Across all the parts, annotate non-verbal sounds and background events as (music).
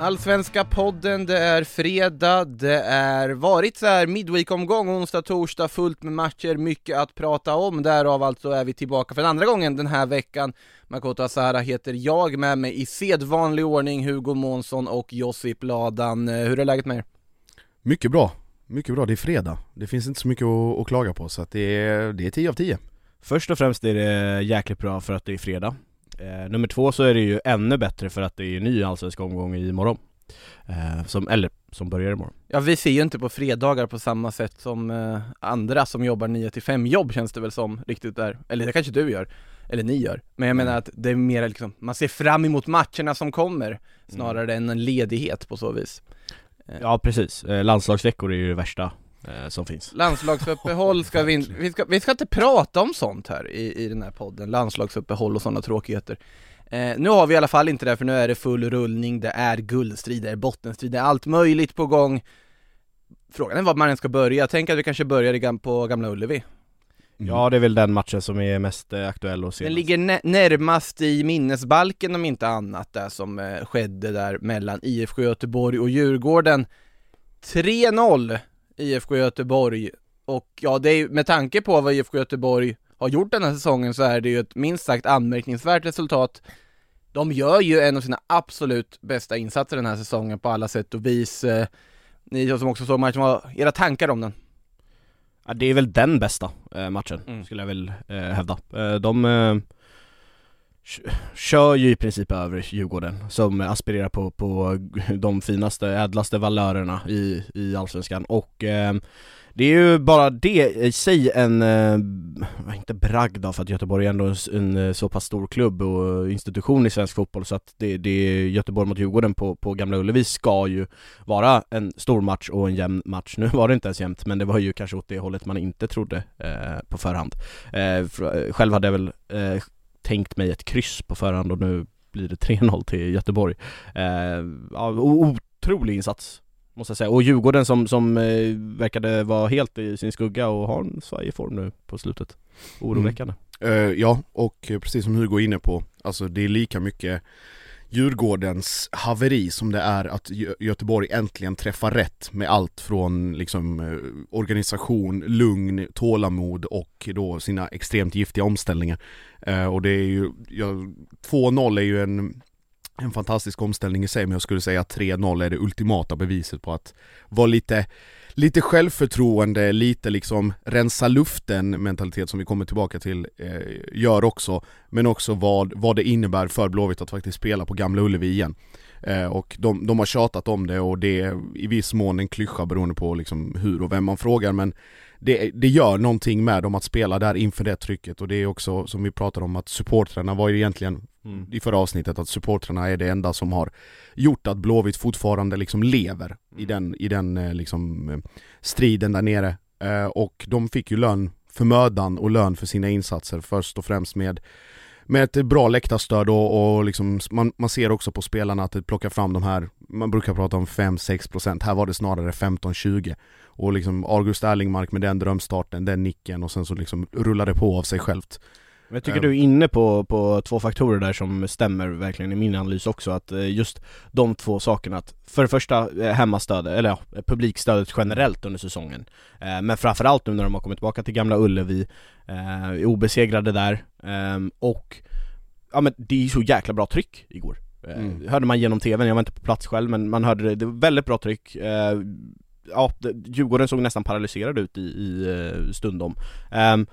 Allsvenska podden, det är fredag, det är varit så här midweek-omgång, onsdag, torsdag, fullt med matcher, mycket att prata om, därav alltså är vi tillbaka för andra gången den här veckan. Makoto Asahara heter jag, med mig i sedvanlig ordning Hugo Månsson och Josip Ladan. Hur är läget med er? Mycket bra, mycket bra, det är fredag. Det finns inte så mycket att, att klaga på så att det är, det är 10 av 10. Först och främst är det jäkligt bra för att det är fredag Eh, nummer två så är det ju ännu bättre för att det är ny allsvensk omgång imorgon. Eh, som, eller som börjar imorgon. Ja vi ser ju inte på fredagar på samma sätt som eh, andra som jobbar 9 till 5 jobb känns det väl som riktigt där. Eller det kanske du gör, eller ni gör. Men jag menar att det är mer liksom, man ser fram emot matcherna som kommer snarare än en ledighet på så vis. Eh. Ja precis, eh, landslagsveckor är ju det värsta eh, som finns. Landslagsuppehåll ska vi, in, vi ska, vi ska inte prata om sånt här i, i den här podden, landslagsuppehåll och sådana tråkigheter. Eh, Nu har vi i alla fall inte det för nu är det full rullning, det är guldstrid, det är bottenstrid, det är allt möjligt på gång. Frågan är var man än ska börja, tänk att vi kanske börjar på Gamla Ullevi. Mm. Ja det är väl den matchen som är mest eh, aktuell och senast. Den ligger närmast i minnesbalken om inte annat, det som eh, skedde där mellan IFK Göteborg och Djurgården. 3-0 IFK Göteborg och ja, det är med tanke på vad IFK Göteborg har gjort den här säsongen så är det ju ett minst sagt anmärkningsvärt resultat. De gör ju en av sina absolut bästa insatser den här säsongen på alla sätt och vis. Eh, ni som också såg matchen, vad era tankar om den? Ja, det är väl den bästa eh, matchen, mm. skulle jag väl eh, hävda. De kör ju i princip över Djurgården som aspirerar på, på de finaste, ädlaste valörerna i, i Allsvenskan och eh, det är ju bara det i sig en, eh, inte bragd då för att Göteborg är ändå en, en, eh, så pass stor klubb och institution i svensk fotboll så att det, det Göteborg mot Djurgården på, på Gamla Ullevi ska ju vara en stor match och en jämn match. Nu var det inte ens jämnt men det var ju kanske åt det hållet man inte trodde eh, på förhand. Eh, själv hade jag väl eh, tänkt mig ett kryss på förhand och nu blir det 3-0 till Göteborg. Eh, otrolig insats måste jag säga. Och Djurgården som, som eh, verkade vara helt i sin skugga och har en svajig form nu på slutet. Oroväckande. Mm. Uh, ja, och precis som Hugo är inne på, alltså det är lika mycket Djurgårdens haveri som det är att Göteborg äntligen träffar rätt med allt från liksom eh, organisation, lugn, tålamod och då sina extremt giftiga omställningar. Eh, och det är ju, ja, 2-0 är ju en en fantastisk omställning i sig, men jag skulle säga att 3-0 är det ultimata beviset på att vara lite lite självförtroende, lite liksom rensa luften mentalitet som vi kommer tillbaka till eh, gör också. Men också vad, vad det innebär för Blåvitt att faktiskt spela på Gamla Ullevi igen. Eh, Och de, de har tjatat om det och det är i viss mån en klyscha beroende på liksom hur och vem man frågar men det, det gör någonting med dem att spela där inför det trycket och det är också som vi pratade om att supportrarna var ju egentligen mm. i förra avsnittet att supportrarna är det enda som har gjort att Blåvitt fortfarande liksom lever mm. i den, i den eh, liksom eh, striden där nere eh, och de fick ju lön för mödan och lön för sina insatser först och främst med med ett bra läktarstöd och, och liksom, man, man ser också på spelarna att det plockar fram de här, man brukar prata om 5-6% här var det snarare 15-20 och liksom August Erlingmark med den drömstarten, den nicken och sen så liksom rullar det på av sig självt men jag tycker du är inne på, på två faktorer där som stämmer verkligen i min analys också, att eh, just de två sakerna, att för det första eh, hemmastödet, eller ja, publikstödet generellt under säsongen eh, Men framförallt nu när de har kommit tillbaka till Gamla Ullevi, är obesegrade där, ehm, och ja men det är ju så jäkla bra tryck igår. Mm. Hörde man genom tvn, jag var inte på plats själv men man hörde det, det var väldigt bra tryck Ja, Djurgården såg nästan paralyserad ut i, i stundom. Um,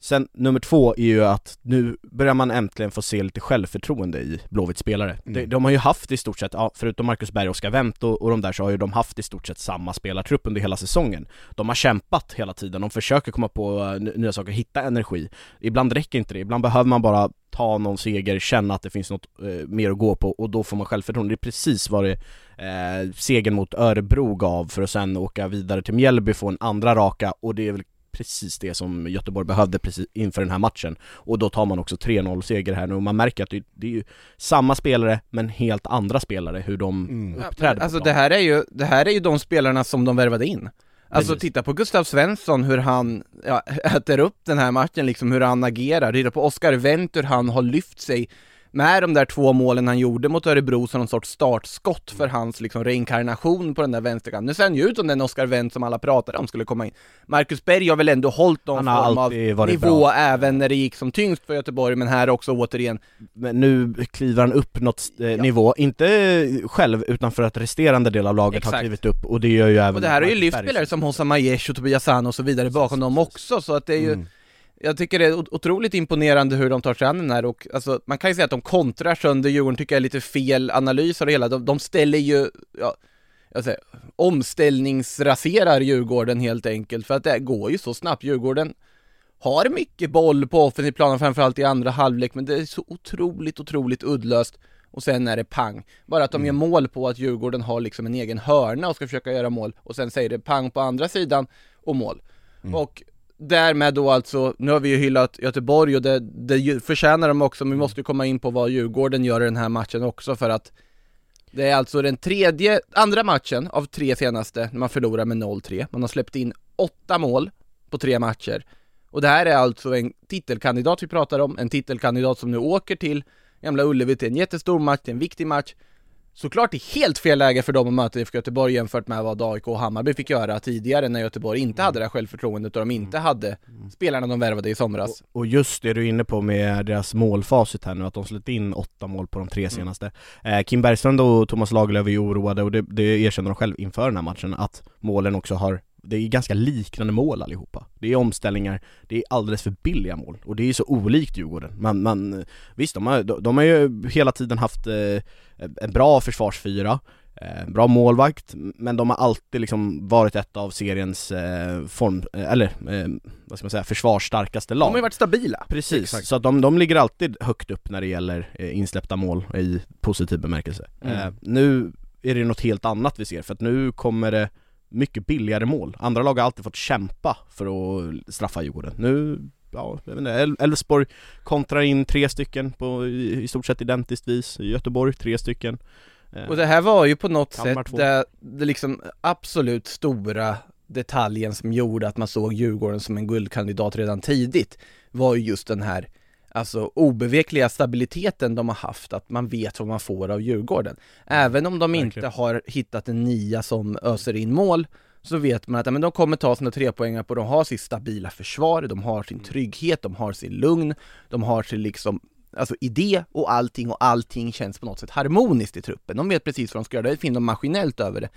Sen nummer två är ju att nu börjar man äntligen få se lite självförtroende i Blåvitts spelare. Mm. De, de har ju haft i stort sett, ja, förutom Marcus Berg och Oskar Wendt och, och de där så har ju de haft i stort sett samma spelartrupp under hela säsongen. De har kämpat hela tiden, de försöker komma på eh, nya saker, hitta energi. Ibland räcker inte det, ibland behöver man bara ta någon seger, känna att det finns något eh, mer att gå på och då får man självförtroende. Det är precis vad det eh, segern mot Örebro gav för att sen åka vidare till Mjällby, få en andra raka och det är väl precis det som Göteborg behövde precis inför den här matchen och då tar man också 3-0 seger här nu och man märker att det, det är ju samma spelare men helt andra spelare hur de Mm. uppträder Alltså det här är ju, det här är ju de spelarna som de värvade in Alltså Precis. titta på Gustav Svensson, hur han ja, (laughs) äter upp den här matchen liksom, hur han agerar, titta på Oskar Wendt, hur han har lyft sig med de där två målen han gjorde mot Örebro som någon sorts startskott för hans liksom reinkarnation på den där vänsterkanten. Nu ser han ju ut som den Oskar Wendt som alla pratade om skulle komma in. Marcus Berg har väl ändå hållit någon Han har form av nivå bra. även när det gick som tyngst för Göteborg, men här också återigen Men nu kliver han upp något eh, nivå, inte själv utan för att resterande del av laget har Exakt. klivit upp och det gör ju även Och det här har ju lyft spelare som Hossam Aiesh och Tobias Sahn och så vidare bakom dem också, så att det är ju Mm. Jag tycker det är ot- otroligt imponerande hur de tar sig an den här och alltså, man kan ju säga att de kontrar sönder Djurgården, tycker jag är lite fel analys av det hela. De, de ställer ju, ja, jag säger, omställningsraserar Djurgården helt enkelt, för att det går ju så snabbt. Djurgården har mycket boll på offensiv plan, framförallt i andra halvlek, men det är så otroligt, otroligt uddlöst. Och sen är det pang. Bara att de gör mål på att Djurgården har liksom en egen hörna och ska försöka göra mål, och sen säger det pang på andra sidan och mål. Och därmed då alltså, nu har vi ju hyllat Göteborg och det, det förtjänar de också, men vi måste ju komma in på vad Djurgården gör i den här matchen också för att det är alltså den tredje, andra matchen av tre senaste när man förlorar med 0-3. Man har släppt in åtta mål på tre matcher. Och det här är alltså en titelkandidat vi pratar om, en titelkandidat som nu åker till Gamla Ullevi till en jättestor match, till en viktig match. Såklart i helt fel läge för dem att möta IFK Göteborg jämfört med vad AIK och Hammarby fick göra tidigare när Göteborg inte hade det här självförtroendet och de inte hade spelarna de värvade i somras. Och just det du är inne på med deras målfacit här nu, att de släppt in åtta mål på de tre senaste. Eh, Kim Bergstrand och Thomas Lagerlöf är ju oroade och det, det erkänner de själv inför den här matchen, att målen också har det är ganska liknande mål allihopa. Det är omställningar, det är alldeles för billiga mål och det är så olikt Djurgården. Man, man, visst, de har, de, har ju hela tiden haft eh, en bra försvarsfyra, eh, bra målvakt, men de har alltid liksom varit ett av seriens eh, form, eh, eller eh, vad ska man säga, försvarsstarkaste lag. De har ju varit stabila. Precis, Exakt. så att de, de ligger alltid högt upp när det gäller eh, insläppta mål i positiv bemärkelse. Mm. Nu är det något helt annat vi ser, för att nu kommer det mycket billigare mål. Andra lag har alltid fått kämpa för att straffa Djurgården. Nu, ja, jag vet inte, El- Elfsborg kontrar in tre stycken på i, i stort sett identiskt vis, Göteborg tre stycken. Eh, Och det här var ju på något Kalmar sätt det, det liksom absolut stora detaljen som gjorde att man såg Djurgården som en guldkandidat redan tidigt var ju just den här alltså obevekliga stabiliteten de har haft, att man vet vad man får av Djurgården. Även om de inte Verkligen. har hittat en nia som öser in mål så vet man att ja, men de kommer ta sina trepoängare på, de har sitt stabila försvar, de har sin trygghet, de har sin lugn, de har sin liksom alltså idé och allting och allting känns på något sätt harmoniskt i truppen. De vet precis vad de ska göra, det finns de maskinellt över det.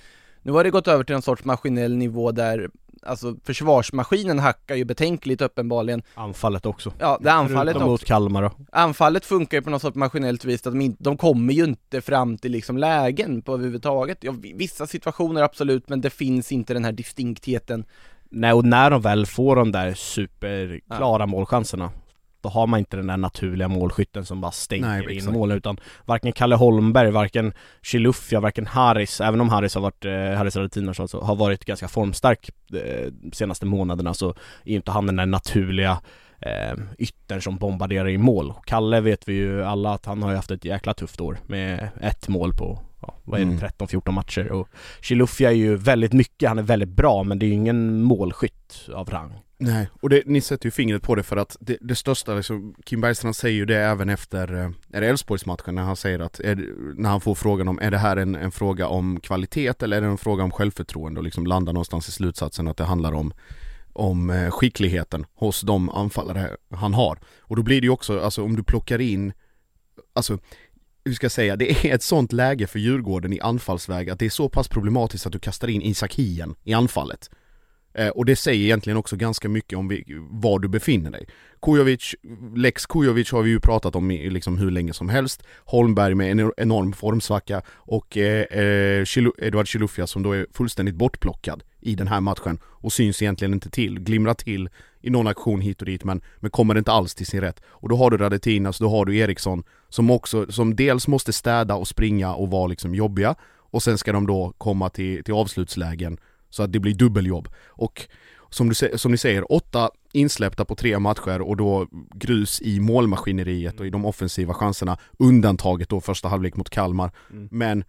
Nu har det gått över till en sorts maskinell nivå där alltså försvarsmaskinen hackar ju betänkligt uppenbarligen. Anfallet också. Ja, det är anfallet Förutom också. mot Kalmar då. Anfallet funkar ju på något sorts maskinellt vis, att de, in, de kommer ju inte fram till liksom lägen på överhuvudtaget. Ja, vi- vissa situationer absolut, men det finns inte den här distinktheten. Nej och när de väl får de där superklara målchanserna Då har man inte den där naturliga målskytten som bara stänger Nej, in exakt. mål utan Varken Kalle Holmberg, varken Chilufya, varken Haris, även om Haris har varit, eh, Haris Radetinac alltså, har varit ganska formstark eh, senaste månaderna så är inte han den där naturliga eh, yttern som bombarderar i mål. Kalle vet vi ju alla att han har ju haft ett jäkla tufft år med ett mål på, ja, vad är det, Mm. 13-14 matcher och Chilufya är ju väldigt mycket, han är väldigt bra men det är ju ingen målskytt av rang. Nej, och det, ni sätter ju fingret på det för att det, det största, liksom, Kim Bergstrand säger ju det även efter, eh, är det Elfsborgsmatchen när han säger att, är, när han får frågan om, är det här en, en fråga om kvalitet eller är det en fråga om självförtroende och liksom landar någonstans i slutsatsen att det handlar om om eh, skickligheten hos de anfallare han har. Och då blir det ju också, alltså om du plockar in, alltså hur ska jag säga, det är ett sånt läge för Djurgården i anfallsväg att det är så pass problematiskt att du kastar in Isak Hien i anfallet. Eh, och det säger egentligen också ganska mycket om vi, var du befinner dig. Kujovic, Lex Kujovic har vi ju pratat om i liksom hur länge som helst. Holmberg med en enorm formsvacka och eh, eh, Edward Chilufya som då är fullständigt bortplockad i den här matchen och syns egentligen inte till, glimrar till i någon aktion hit och dit men, men kommer inte alls till sin rätt. Och då har du Radetinas, då har du Eriksson som också, som dels måste städa och springa och vara liksom jobbiga och sen ska de då komma till, till avslutslägen så att det blir dubbeljobb. Och som, du, som ni säger, åtta insläppta på tre matcher och då grus i målmaskineriet och i de offensiva chanserna, undantaget då första halvlek mot Kalmar. Mm. Men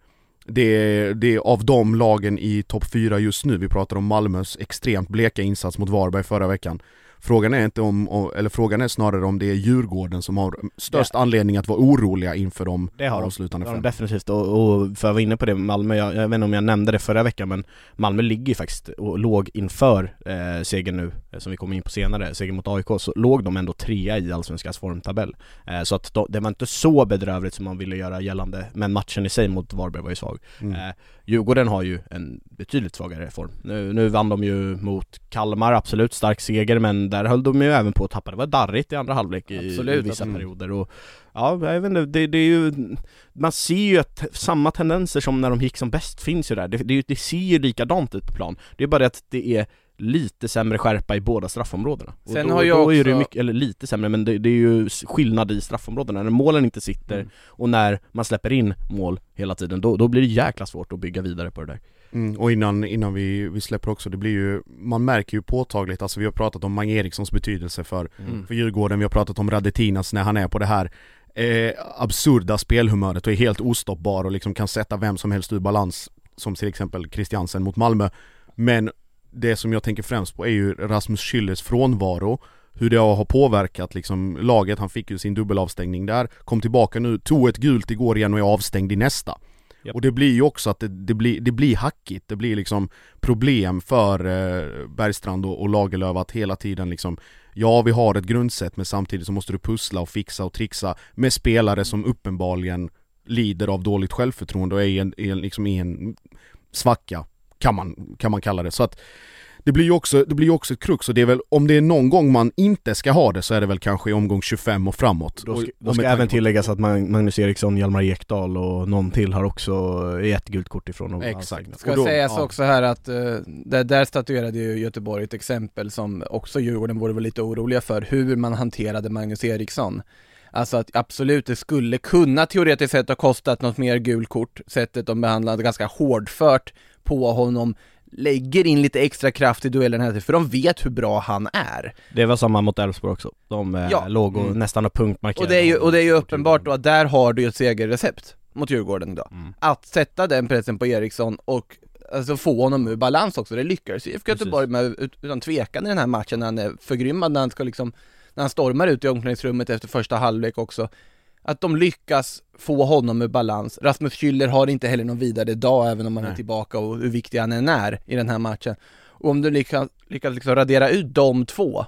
det är, det är av de lagen i topp 4 just nu, vi pratar om Malmös extremt bleka insats mot Varberg förra veckan Frågan är inte om, eller frågan är snarare om det är Djurgården som har störst ja. anledning att vara oroliga inför de det har avslutande fem. definitivt, och, och för att vara inne på det Malmö, jag, jag vet inte om jag nämnde det förra veckan men Malmö ligger ju faktiskt och låg inför eh, segern nu, som vi kommer in på senare, segern mot AIK, så låg de ändå trea i Allsvenskans formtabell. Eh, så att det var inte så bedrövligt som man ville göra gällande, men matchen i sig mot Varberg var ju svag. Mm. Eh, Djurgården har ju en betydligt svagare form. Nu, nu vann de ju mot Kalmar, absolut stark seger men där höll de ju även på att tappa. Det var darrigt i andra halvlek i, i vissa mm. perioder och Ja, jag vet inte, det, det, är ju Man ser ju att samma tendenser som när de gick som bäst finns ju där. Det, det, det ser ju likadant ut på plan. Det är bara det att det är lite sämre skärpa i båda straffområdena. Sen då, har jag då också... är det mycket, eller lite sämre, men det, det, är ju skillnad i straffområdena. När målen inte sitter mm. och när man släpper in mål hela tiden, då, då blir det jäkla svårt att bygga vidare på det där. Mm, och innan, innan vi, vi släpper också, det blir ju, man märker ju påtagligt, alltså vi har pratat om Mange Erikssons betydelse för, mm. för Djurgården, vi har pratat om Radetinas när han är på det här eh, absurda spelhumöret och är helt ostoppbar och liksom kan sätta vem som helst ur balans, som till exempel Christiansen mot Malmö. Men det som jag tänker främst på är ju Rasmus Schüllers frånvaro. Hur det har påverkat liksom laget, han fick ju sin dubbelavstängning där, kom tillbaka nu, tog ett gult igår igen och är avstängd i nästa. Yep. Och det blir ju också att det, det, blir, det blir hackigt, det blir liksom problem för eh, Bergstrand och, och Lagerlöf att hela tiden liksom Ja, vi har ett grundsätt men samtidigt så måste du pussla och fixa och trixa med spelare som uppenbarligen lider av dåligt självförtroende och är en, är liksom i en svacka kan man, kan man kalla det. Så att det blir ju också, det blir också ett krux och det är väl, om det är någon gång man inte ska ha det så är det väl kanske i omgång 25 och framåt. Då ska, då ska även tilläggas att Magnus Eriksson, Hjalmar Ekdal och någon till har också ett gult kort ifrån och Exakt. Ska då, sägas ja. också här att uh, där, där statuerade ju Göteborg ett exempel som också Djurgården borde vara lite oroliga för, hur man hanterade Magnus Eriksson. Alltså att absolut, det skulle kunna teoretiskt sett ha kostat något mer gult kort, sättet de behandlade ganska hårdfört på honom lägger in lite extra kraft i duellen här för de vet hur bra han är. Det var samma mot Elfsborg också. De eh, ja. låg och mm. nästan och punktmarkerade. Och det är ju, och det är ju uppenbart då att där har du ju ett segerrecept mot Djurgården idag. Mm. Att sätta den pressen på Eriksson och alltså få honom ur balans också, det lyckades IFK Göteborg med utan tvekan i den här matchen när han är förgrymmad, när han ska liksom, när han stormar ut i omklädningsrummet efter första halvlek också att de lyckas få honom ur balans. Rasmus Schüller har inte heller någon vidare dag även om han är tillbaka och hur viktig han än är i den här matchen. Och om du lyckas, lyckas liksom radera ut de två,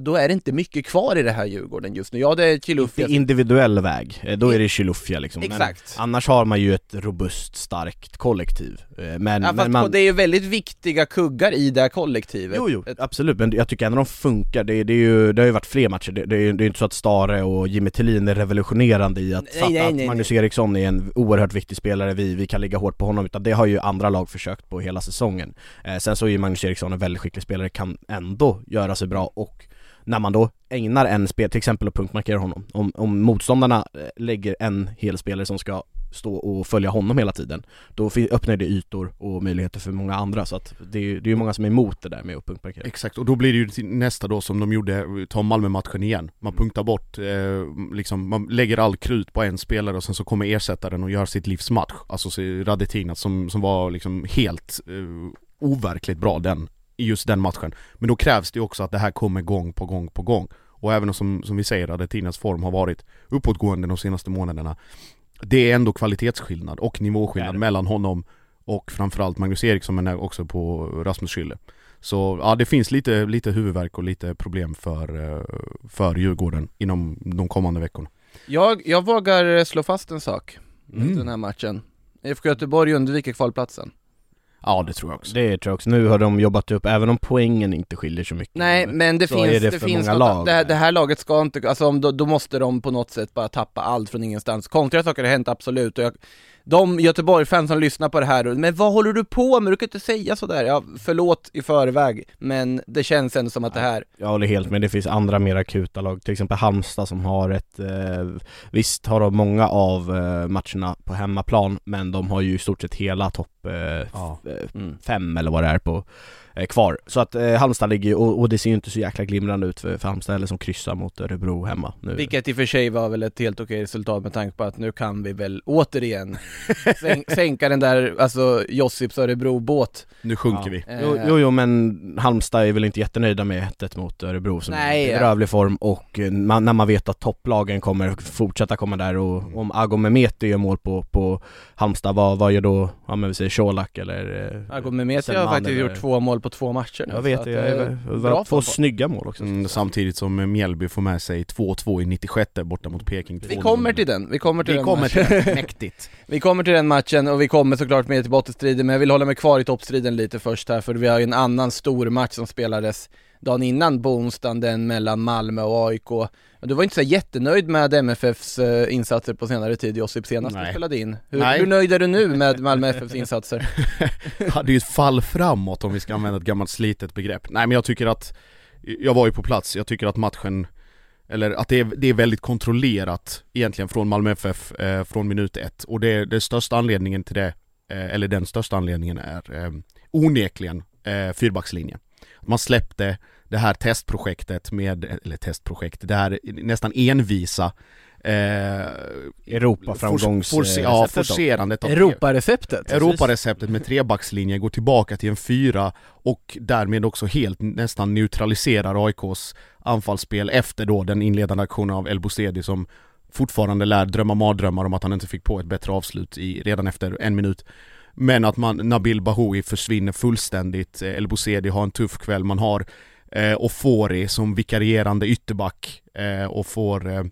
då är det inte mycket kvar i det här Djurgården just nu. Ja det är Chilufya individuell väg, eh, då är det Chilufya liksom. Exakt. men Annars har man ju ett robust, starkt kollektiv. Eh, Men, ja, men man... det är ju väldigt viktiga kuggar i det här kollektivet. Jo jo, absolut, men jag tycker ändå de funkar, det, det, är ju, det har ju varit fler matcher, det, det är ju det är inte så att Stare och Jimmy Tillin är revolutionerande i att nej, fatta nej, nej, att Magnus Eriksson är en oerhört viktig spelare, vi, vi kan ligga hårt på honom, utan det har ju andra lag försökt på hela säsongen. Eh, Sen så är ju Magnus Eriksson en väldigt skicklig spelare, kan ändå göra sig bra och när man då ägnar en spel, till exempel att punktmarkera honom, om, om motståndarna eh, lägger en hel spelare som ska stå och följa honom hela tiden, då öppnar det ytor och möjligheter för många andra så att det är, det är många som är emot det där med att punktmarkera. Exakt, och då blir det ju nästa då som de gjorde, ta Malmö-matchen igen. Man mm. punktar bort, eh, liksom, man lägger all krut på en spelare och sen så kommer ersättaren och gör sitt livs match. Alltså Radetina som, som var liksom helt eh, overkligt bra den i just den matchen. Men då krävs det också att det här kommer gång på gång på gång. Och även som, som vi säger, Argentinas form har varit uppåtgående de senaste månaderna. Det är ändå kvalitetsskillnad och nivåskillnad mellan honom och framförallt Magnus Eriksson men också på Rasmus Schüller. Så ja, det finns lite, lite huvudvärk och lite problem för, eh, för Djurgården inom de kommande veckorna. Jag, jag vågar slå fast en sak mm. den här matchen. IFK Göteborg undviker kvalplatsen. Ja det tror jag också. Det tror jag också. Nu har de jobbat upp, även om poängen inte skiljer så mycket. Nej men det finns, det, det finns något, lag. Det, här, det här laget ska inte, alltså om, då, då måste de på något sätt bara tappa allt från ingenstans. Konstiga saker har hänt absolut och jag, de Göteborg-fans som lyssnar på det här, men vad håller du på med? Du kan inte säga sådär. Ja, förlåt i förväg, men det känns ändå som att det här, Jag håller helt med, det finns andra mer akuta lag, till exempel Halmstad som har ett, eh, visst har de många av eh, matcherna på hemmaplan, men de har ju i stort sett hela topp eh, Ja. eh, mm. fem eller vad det är på kvar. Så att eh, Halmstad ligger ju, och, och det ser ju inte så jäkla glimrande ut för, för Halmstad eller som kryssar mot Örebro hemma nu. vilket i och för sig var väl ett helt okej resultat med tanke på att nu kan vi väl återigen (laughs) sänk, sänka den där, alltså Josips Örebro-båt. Nu sjunker Ja. vi. Eh, Jo, jo, jo men Halmstad är väl inte jättenöjda med 1 mot Örebro som Nej, är i ja. bedrövlig form och eh, man, när man vet att topplagen kommer fortsätta komma där och om Ago Mehmeti gör mål på, på Halmstad, vad, vad gör då, ja men vi säger Colak eller eh, Agom Mehmeti har faktiskt eller- gjort två mål på två matcher nu. Jag vet att, det, jag är, bra två snygga mål också Mm, samtidigt som Mjällby får med sig 2-2 i 96 borta mot Peking. Vi kommer till den, vi kommer till Vi den kommer matchen. till det, (laughs) mäktigt. Vi kommer till den matchen och vi kommer såklart med till bottenstriden, men jag vill hålla mig kvar i toppstriden lite först här, för vi har ju en annan stor match som spelades dagen innan på onsdagen, den mellan Malmö och AIK. Du var inte så jättenöjd med MFFs eh, insatser på senare tid Josip, senast du Nej. spelade in. Hur, hur nöjd är du nu med Malmö FFs insatser? (laughs) Ja, det är ju ett fall framåt om vi ska använda ett gammalt slitet begrepp. Nej men jag tycker att, jag var ju på plats, jag tycker att matchen, eller att det är, det är väldigt kontrollerat egentligen från Malmö FF eh, från minut ett. Och det, det största anledningen till det, eh, eller den största anledningen är eh, onekligen eh, fyrbackslinjen. Man släppte det här testprojektet med, eller testprojekt, det här nästan envisa eh, Europa framgångs... force- force- eh, Ja, forcerandet av Europareceptet? Europareceptet med trebackslinje går tillbaka till en fyra och därmed också helt nästan neutraliserar AIKs anfallsspel efter då den inledande aktionen av El Bouzedi som fortfarande lär drömma mardrömmar om att han inte fick på ett bättre avslut i, redan efter en minut. Men att man, Nabil Bahoui försvinner fullständigt, Eh, El Bouzedi har en tuff kväll, man har eh, Ofori som vikarierande ytterback eh, och får eh,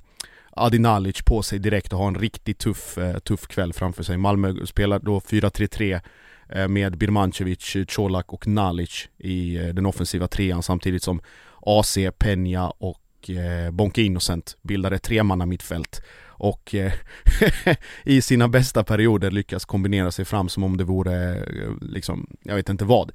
Adi Nalic på sig direkt och har en riktigt tuff, eh, tuff kväll framför sig. Malmö spelar då 4-3-3 eh, med Birmancevic, Colak och Nalic i eh, den offensiva trean samtidigt som AC, Peña och eh, Bonke Innocent bildar ett tremanna mittfält och eh, (laughs) i sina bästa perioder lyckas kombinera sig fram som om det vore eh, liksom, jag vet inte vad.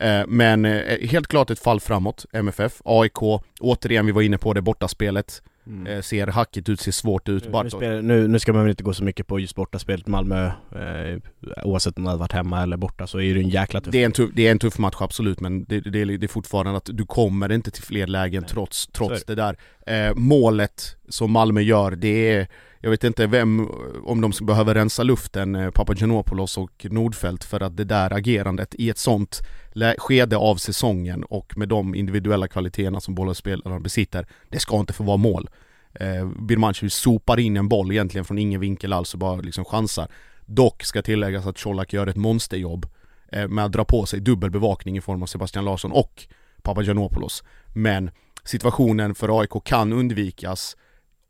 Eh, men helt klart ett fall framåt, MFF, AIK, återigen vi var inne på det bortaspelet, Mm. eh, ser hackigt ut, ser svårt ut. Nu, nu, spelar, nu, nu ska man väl inte gå så mycket på just bortaspelet Malmö, eh, oavsett om det hade varit hemma eller borta så är det en jäkla tuff det, är en tuff, det är en tuff match absolut men det, det, det är fortfarande att du kommer inte till fler lägen Nej. trots, trots det där. Eh, målet som Malmö gör, det är, jag vet inte vem, om de behöver rensa luften, eh, Papagiannopoulos och Nordfeldt för att det där agerandet i ett sånt skede av säsongen och med de individuella kvaliteterna som bollspelarna besitter, det ska inte få vara mål. Eh, Birmancevic sopar in en boll egentligen från ingen vinkel alls och bara liksom chansar. Dock ska tilläggas att Colak gör ett monsterjobb eh, med att dra på sig dubbel bevakning i form av Sebastian Larsson och Papagiannopoulos. Men situationen för AIK kan undvikas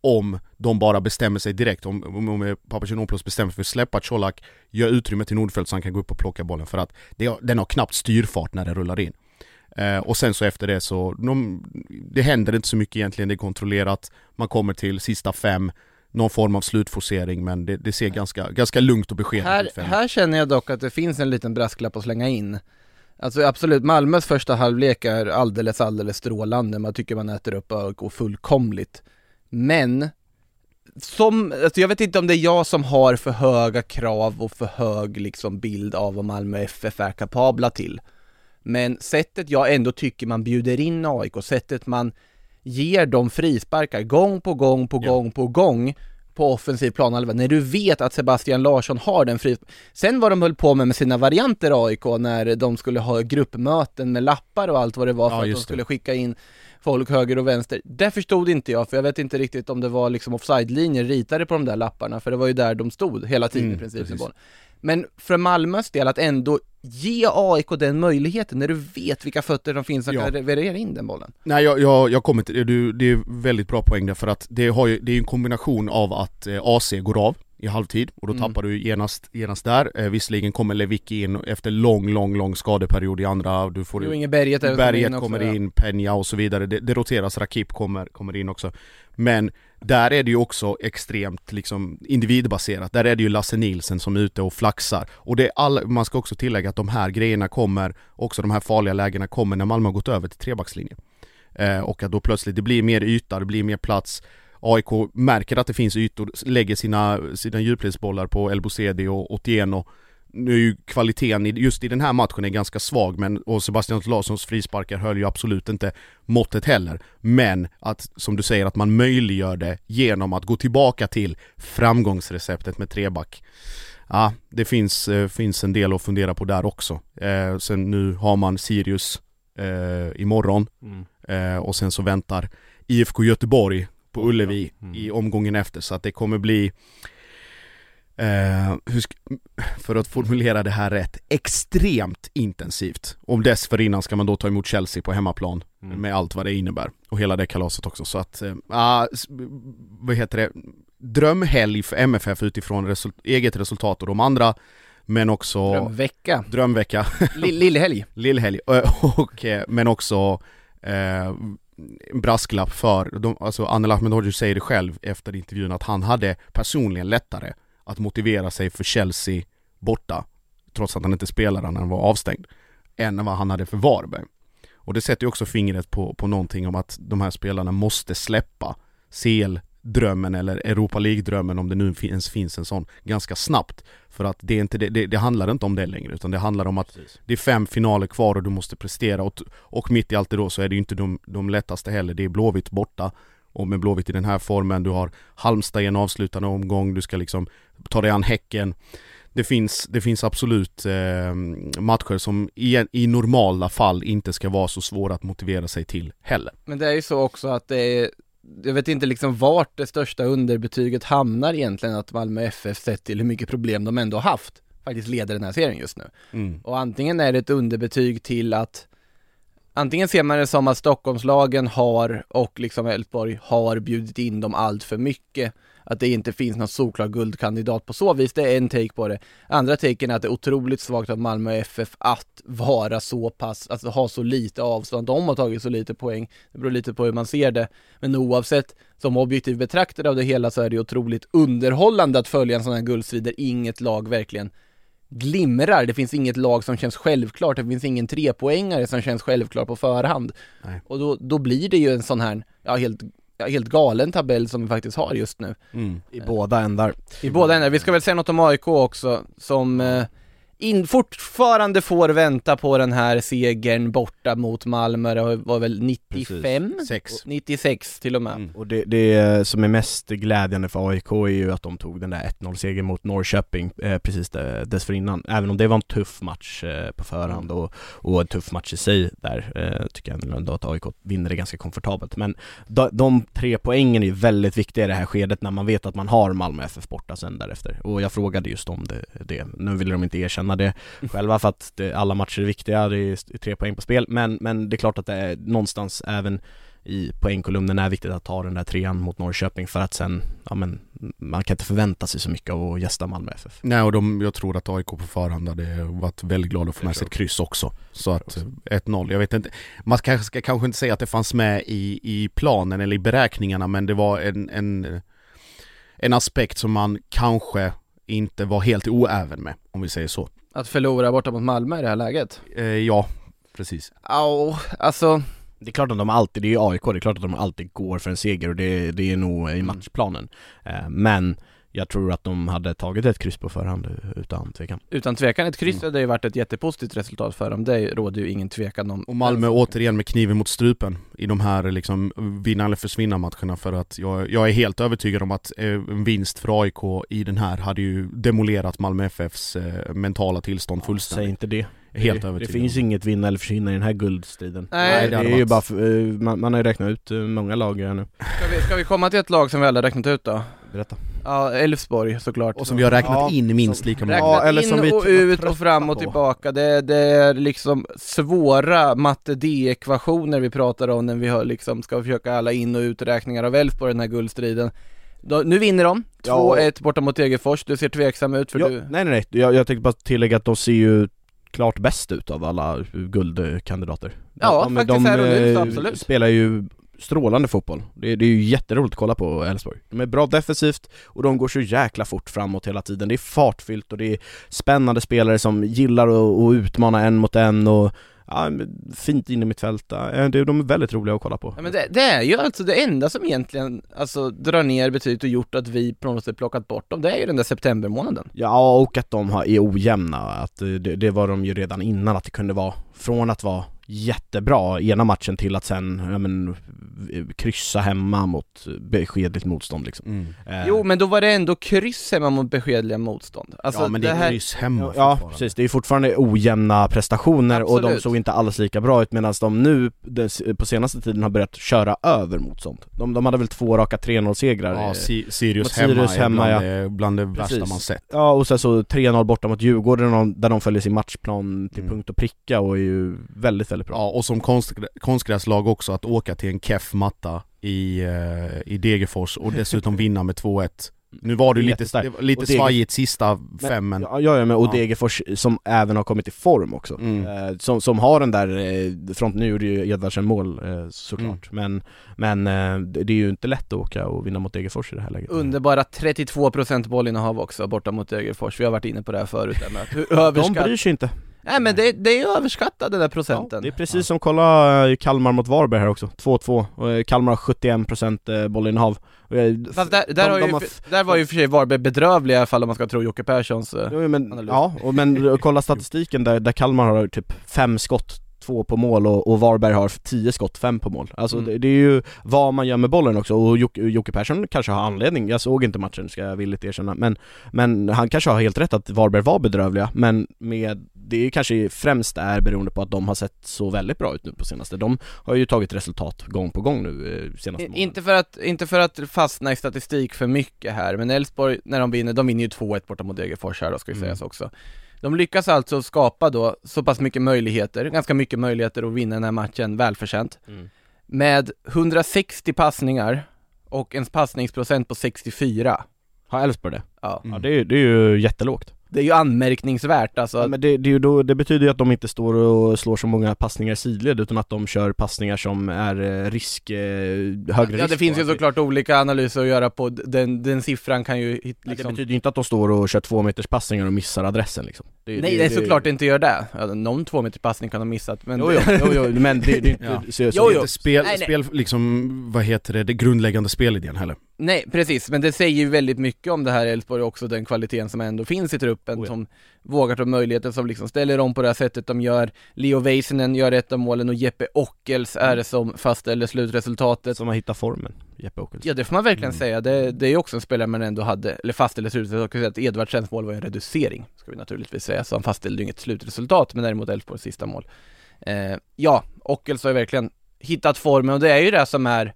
om de bara bestämmer sig direkt, om, om, om Papagiannopoulos bestämmer sig för att släppa Colak, gör utrymme till Nordfeldt så han kan gå upp och plocka bollen för att det, den har knappt styrfart när den rullar in. Eh, och sen så efter det så, de, det händer inte så mycket egentligen, det är kontrollerat, man kommer till sista fem, någon form av slutforcering men det, det ser ganska, ganska lugnt och beskedligt Här, ut. en- här känner jag dock att det finns en liten brasklapp att slänga in. Alltså absolut, Malmös första halvlek är alldeles, alldeles strålande. Man tycker man äter upp AIK fullkomligt. Men, som, alltså jag vet inte om det är jag som har för höga krav och för hög liksom bild av vad Malmö FF är kapabla till. Men sättet jag ändå tycker man bjuder in AIK, sättet man ger dem frisparkar gång på gång på Ja. gång på gång på offensiv planhalva, när du vet att Sebastian Larsson har den fri... Sen vad de höll på med med sina varianter AIK när de skulle ha gruppmöten med lappar och allt vad det var för Ja, att de skulle skicka in folk höger och vänster. Det förstod inte jag, för jag vet inte riktigt om det var liksom offside-linjer ritade på de där lapparna, för det var ju där de stod hela tiden Mm, i princip. precis. Men för Malmös del att ändå ge AIK den möjligheten när du vet vilka fötter de finns som Ja. kan leverera in den bollen. Nej jag, jag, jag kommer till det, du, det är väldigt bra poäng där för att det, har ju, det är en kombination av att eh, AC går av i halvtid och då Mm. tappar du genast, genast där. Eh, visserligen kommer Lewicki in efter lång, lång, lång skadeperiod i andra, du får Jo, Inge Berget är Berget också, kommer ja. in, Peña och så vidare, det, det roteras, Rakip kommer, kommer in också. Men där är det ju också extremt liksom individbaserat, där är det ju Lasse Nilsen som är ute och flaxar. Och det är all, man ska också tillägga att de här grejerna kommer, också de här farliga lägena kommer när Malmö har gått över till trebackslinjen eh, Och att då plötsligt det blir mer yta, det blir mer plats AIK märker att det finns ytor, lägger sina, sina djupledsbollar på Elbosedi och Otieno nu är ju kvaliteten i, just i den här matchen är ganska svag men, och Sebastian Larssons frisparkar höll ju absolut inte måttet heller. Men att, som du säger, att man möjliggör det genom att gå tillbaka till framgångsreceptet med treback. Ja, det finns, eh, finns en del att fundera på där också. Eh, sen nu har man Sirius eh, imorgon Mm. eh, och sen så väntar IFK Göteborg på Ullevi Mm. i omgången efter så att det kommer bli Eh, för att formulera det här rätt, extremt intensivt. Om dessförinnan ska man då ta emot Chelsea på hemmaplan Mm. med allt vad det innebär. Och hela det kalaset också. Så att, eh, vad heter det, drömhelg för MFF utifrån resul- eget resultat och de andra. Men också Drömvecka, drömvecka, Lill- lillhelg (laughs) lillhelg, och, och, eh, men också eh, brasklapp för, de, alltså Anel Ahmedhodzic säger det själv efter intervjun att han hade personligen lättare att motivera sig för Chelsea borta, trots att han inte spelade när han var avstängd, än vad han hade för Varberg. Och det sätter ju också fingret på, på någonting om att de här spelarna måste släppa CL-drömmen eller Europa League-drömmen om det nu ens finns en sån ganska snabbt. För att det, är inte det, det, det handlar inte om det längre utan det handlar om att Precis. det är fem finaler kvar och du måste prestera och, och mitt i allt det då så är det ju inte de, de lättaste heller, det är Blåvitt borta och med Blåvitt i den här formen, du har Halmstad i en avslutande omgång, du ska liksom ta dig an Häcken det finns, det finns absolut eh, matcher som i, i normala fall inte ska vara så svåra att motivera sig till heller. Men det är ju så också att det är jag vet inte liksom vart det största underbetyget hamnar egentligen att Malmö FF sett till hur mycket problem de ändå haft faktiskt leder den här serien just nu. Mm. Och antingen är det ett underbetyg till att Antingen ser man det som att Stockholmslagen har och liksom Elfsborg har bjudit in dem allt för mycket Att det inte finns någon solklar guldkandidat på så vis, det är en take på det Andra taken är att det är otroligt svagt av Malmö FF att vara så pass, alltså ha så lite avstånd, de har tagit så lite poäng Det beror lite på hur man ser det Men oavsett, som objektiv betraktare av det hela så är det otroligt underhållande att följa en sån här guldstrid där inget lag verkligen glimrar. Det finns inget lag som känns självklart. Det finns ingen trepoängare som känns självklar på förhand. Nej. Och då, då blir det ju en sån här, ja helt, helt galen tabell som vi faktiskt har just nu. Mm. I båda ändar. I båda ändar. Vi ska väl säga något om AIK också, som eh, in, fortfarande får vänta på den här segern borta mot Malmö. Det var väl 95? Sex. 96 till och med. Mm. Och det, det som är mest glädjande för AIK är ju att de tog den där 1-0-segern mot Norrköping eh, precis dessförinnan. Även om det var en tuff match eh, på förhand och, och en tuff match i sig där, eh, tycker jag ändå att AIK vinner det ganska komfortabelt. Men de, de tre poängen är ju väldigt viktiga i det här skedet när man vet att man har Malmö FF borta sen därefter. Och jag frågade just om det. det. Nu ville de inte erkänna det själva för att det, alla matcher är viktiga, det är tre poäng på spel. Men, men det är klart att det är någonstans även i poängkolumnen är viktigt att ta den där trean mot Norrköping för att sen, ja men man kan inte förvänta sig så mycket av att gästa Malmö FF. Nej och de, jag tror att AIK på förhand hade varit väldigt glada att få med sig ett kryss också. Så att också. eh, 1-0, jag vet inte. Man kanske ska kanske inte säga att det fanns med i, i planen eller i beräkningarna men det var en, en, en aspekt som man kanske inte var helt oäven med, om vi säger så. Att förlora borta mot Malmö i det här läget. Eh, ja, precis. Ja, alltså Det är klart att de alltid, det är AIK, det är klart att de alltid går för en seger och det, det är nog i Mm. matchplanen. Eh, men jag tror att de hade tagit ett kryss på förhand utan tvekan. utan tvekan ett kryss Mm. hade ju varit ett jättepositivt resultat för dem. Det råder ju ingen tvekan om. Och Malmö återigen med kniven mot strupen i de här liksom vinna eller försvinna matcherna för att jag, jag är helt övertygad om att eh, en vinst för AIK i den här hade ju demolerat Malmö FFs eh, mentala tillstånd Säg fullständigt. inte det. Helt det, övertygad. Det finns inget vinna eller försvinna i den här guldstriden. Nej, det det, är ju bara, för, eh, man, man har ju räknat ut många lag här nu. Ska vi, ska vi komma till ett lag som vi alla räknat ut då? Berätta. Ja, Elfsborg såklart. Och som vi har räknat Ja, in minst lika många. Räknat Ja, eller in som vi och ut och fram och tillbaka. Det, det är liksom svåra matte D-ekvationer vi pratar om när vi har liksom ska försöka alla in och uträkningar av Elfsborg i den här guldstriden. Då, nu vinner de, Ja. 2-1 borta mot Degerfors, du ser tveksam ut för ja, du... Nej nej nej, jag, jag tänkte bara tillägga att de ser ju klart bäst ut av alla guldkandidater Ja, de, faktiskt här och nu, så absolut. spelar ju strålande fotboll. Det, det är ju jätteroligt att kolla på Elfsborg. De är bra defensivt och de går så jäkla fort framåt hela tiden. Det är fartfyllt och det är spännande spelare som gillar att, att utmana en mot en och ja, fint in i mitt fält. Ja, det- De är väldigt roliga att kolla på. Ja, men det, det är ju alltså det enda som egentligen, alltså drar ner betyget och gjort att vi på något sätt plockat bort dem, det är ju den där septembermånaden. Ja, och att de har, är ojämna. Att eh, det, det var de ju redan innan, att det kunde vara från att vara jättebra ena matchen till att sen, ja men, kryssa hemma mot beskedligt motstånd liksom. Mm. Eh, Jo men då var det ändå kryss hemma mot beskedliga motstånd. Alltså ja men det, det är här, kryss hemma Ja precis, det är fortfarande ojämna prestationer och de Absolut. såg inte alls lika bra ut medan de nu på senaste tiden har börjat köra över motstånd. De, de hade väl två raka 3-0 segrar Ja, eh, Si- Sirius mot hemma Sirius är hemma, bland, ja. det, bland det värsta man sett Ja och sen så 3-0 borta mot Djurgården där de- där de följer sin matchplan till Mm. punkt och pricka och är ju väldigt, väldigt bra. Ja, och som konstgrä- konstgräslag också att åka till en keff matta i, eh, i Degerfors och dessutom vinna med 2-1 Nu var det ju lite, det var lite Deger- svajigt sista fem men Ja, ja, men och Ja. Degerfors som även har kommit i form också. Mm. Eh, som, som har den där eh, fronten, nu gjorde ju Edvardsen mål eh, såklart, men, men eh, det är ju inte lätt att åka och vinna mot Degerfors i det här läget. underbara 32% bollinnehav också borta mot Degerfors, vi har varit inne på det här förut där med att hur De överskatt... bryr sig inte. Nej men det, det är överskattat den där Ja, procenten. det är precis som kolla eh, Kalmar mot Varberg här också, 2-2. Och, eh, Kalmar har 71% eh, bollinnehav. Eh, Fast där, där, de- har ju, de har där var ju för sig Varberg bedrövliga i alla fall om man ska tro Jocke Perssons Jo, men, analys. ja, och men (laughs) kolla statistiken där, där Kalmar har typ fem skott, två på mål och, och Varberg har tio skott, fem på mål. Alltså Mm. det, det är ju vad man gör med bollen också och Jocke, Jocke Persson kanske har anledning, jag såg inte matchen ska jag villigt erkänna, men, men han kanske har helt rätt att Varberg var bedrövliga, men med det är kanske främst är beroende på att de har sett så väldigt bra ut nu på senaste. De har ju tagit resultat gång på gång nu eh, senaste månaden. Inte för, att, inte för att fastna i statistik för mycket här, men Elfsborg, när de vinner, de vinner ju 2-1 borta mot Degerfors här då, ska ju Mm. sägas också. De lyckas alltså skapa då så pass mycket möjligheter, ganska mycket möjligheter att vinna den här matchen välförtjänt, Mm. med 160 passningar och en passningsprocent på 64. Har Elfsborg det? Ja. Mm. Ja det är, det är ju jättelågt. Det är ju anmärkningsvärt alltså. Ja, men det, det, då, det betyder ju att de inte står och slår så många passningar i sidled utan att de kör passningar som är eh, risk, eh, högre ja risk det finns ju såklart olika analyser att göra på, den, den siffran kan ju hit- ja, Det liksom betyder ju inte att de står och kör två meters passningar och missar adressen liksom. Det, Nej, det är såklart det inte gör det. Ja, någon två meter passning kan de missat, men Jo, jo, jo, jo men det, det (laughs) Ja. så, Jo, det jo. inte spel, Nej, nej. spel liksom, vad heter det, det grundläggande spelidén heller Nej, precis, men det säger ju väldigt mycket om det här Elfsborg också, den kvaliteten som ändå finns i truppen, Oh ja. som vågar ta möjligheter, som liksom ställer om på det här sättet de gör. Leo Väisänen gör ett av målen och Jeppe Ockels är det som fastställer slutresultatet. Som har hittat formen, Jeppe Åkesson. Ja det får man verkligen Mm. säga, det, det är ju också en spelare man ändå hade, eller fastställde slutresultatet, Edvardsens mål var ju en reducering, ska vi naturligtvis säga, så han fastställde ju inget slutresultat, men däremot Elfsborgs sista mål. Eh, ja, Ockels har ju verkligen hittat formen och det är ju det som är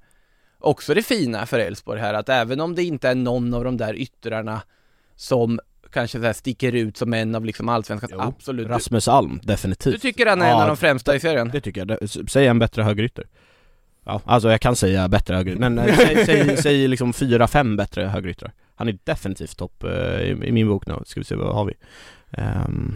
också det fina för Elfsborg här, att även om det inte är någon av de där yttrarna som kanske så här sticker ut som en av liksom allsvenskans Jo, absolut... Rasmus Alm, definitivt. du tycker han är en Ja, av de främsta i serien? Det tycker jag, Det- säg en bättre högerytter Ja, alltså jag kan säga bättre högerytter, men eh, säg, säg, (laughs) säg liksom fyra, fem bättre högeryttrar Han är definitivt topp eh, i, i min bok nu, ska vi se vad har vi? Um,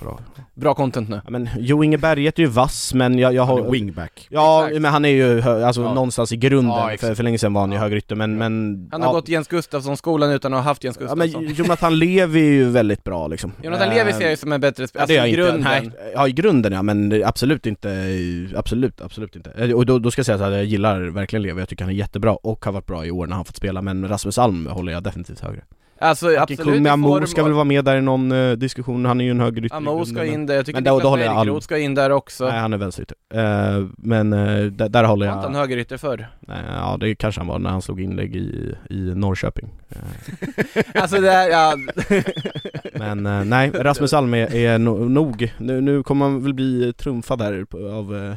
bra. Bra content nu. Ja, men Jo Inge Berget är ju vass men jag, jag Han har är wingback Ja Exakt. men han är ju hö, alltså Ja. någonstans i grunden, Ja, för, för länge sedan var han ju Ja. högerytter men, men Han har ja. gått Jens Gustafsson-skolan utan att ha haft Jens Ja Gustafsson. men Jonathan Levi är ju väldigt bra liksom Jonathan Eh, Levi ser jag ju som en bättre Ja, spelare, alltså i inte, grunden. nej, ja i grunden ja, men absolut inte, absolut, absolut inte. Eh, Och då, då ska jag säga att jag gillar verkligen Levi, jag tycker han är jättebra och har varit bra i år när han fått spela, men Rasmus Alm håller jag definitivt högre. Alltså absolut Kung i Amo form ska väl vara med där i någon eh, diskussion, han är ju en högerytter i Amo grunden, ska men- in där, jag tycker men då- Niklas då håller jag ska in där också. Nej han är vänsterytter. Eh, men eh, där, där håller Var inte han jag, högerytter förr? nej, ja det kanske han var när han slog inlägg i, i Norrköping. Eh, (laughs) alltså det är, ja, (laughs) Men eh, nej, Rasmus Alm är, är no, nog, nu, nu kommer man väl bli trumfad på, av eh,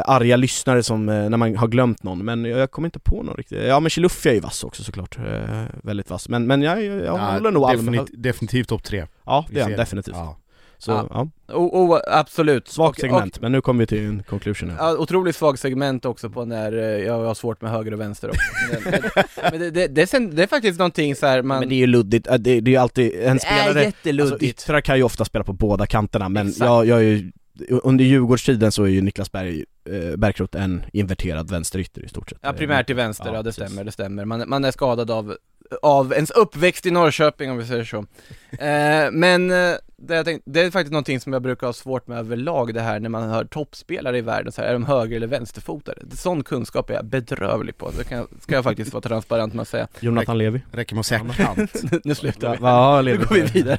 arga lyssnare som, eh, när man har glömt någon, men jag, jag kommer inte på någon riktigt, ja men Chilufya är ju vass också såklart, eh, väldigt vass, men, men jag, jag, jag Ja, håller nog definit, Definitivt topp tre ja det är han definitivt. ja. Så Ja. ja, Oh, oh, absolut. svagt Och- segment, men nu kommer vi till en conclusion här. Ja, otroligt svag segment också på när eh, jag har svårt med höger och vänster också. Men, men, (laughs) men det, det, det, är det är faktiskt någonting så här man... Men det är ju luddigt, det, det är ju alltid, en det är spelare, alltså jätteluddigt. yttrar kan ju ofta spela på båda kanterna men Exakt. jag, jag är ju, under Djurgårdstiden så är ju Niklas Berg, eh, Bärkroth en inverterad vänsterytter i stort sett ja, primärt till vänster, ja, Ja, det precis. stämmer, det stämmer. Man, man är skadad av, av ens uppväxt i Norrköping om vi säger så. (laughs) eh, men eh, det, jag tänkte, det är faktiskt någonting som jag brukar ha svårt med överlag det här när man hör toppspelare i världen, så här, är de höger eller vänsterfotade? Sån kunskap är jag bedrövlig på, det kan, ska jag faktiskt vara transparent med att säga. Jonathan Levi Räcker med att säga kant. (laughs) nu slutar vi. Ja, Nu Levi går vi vidare.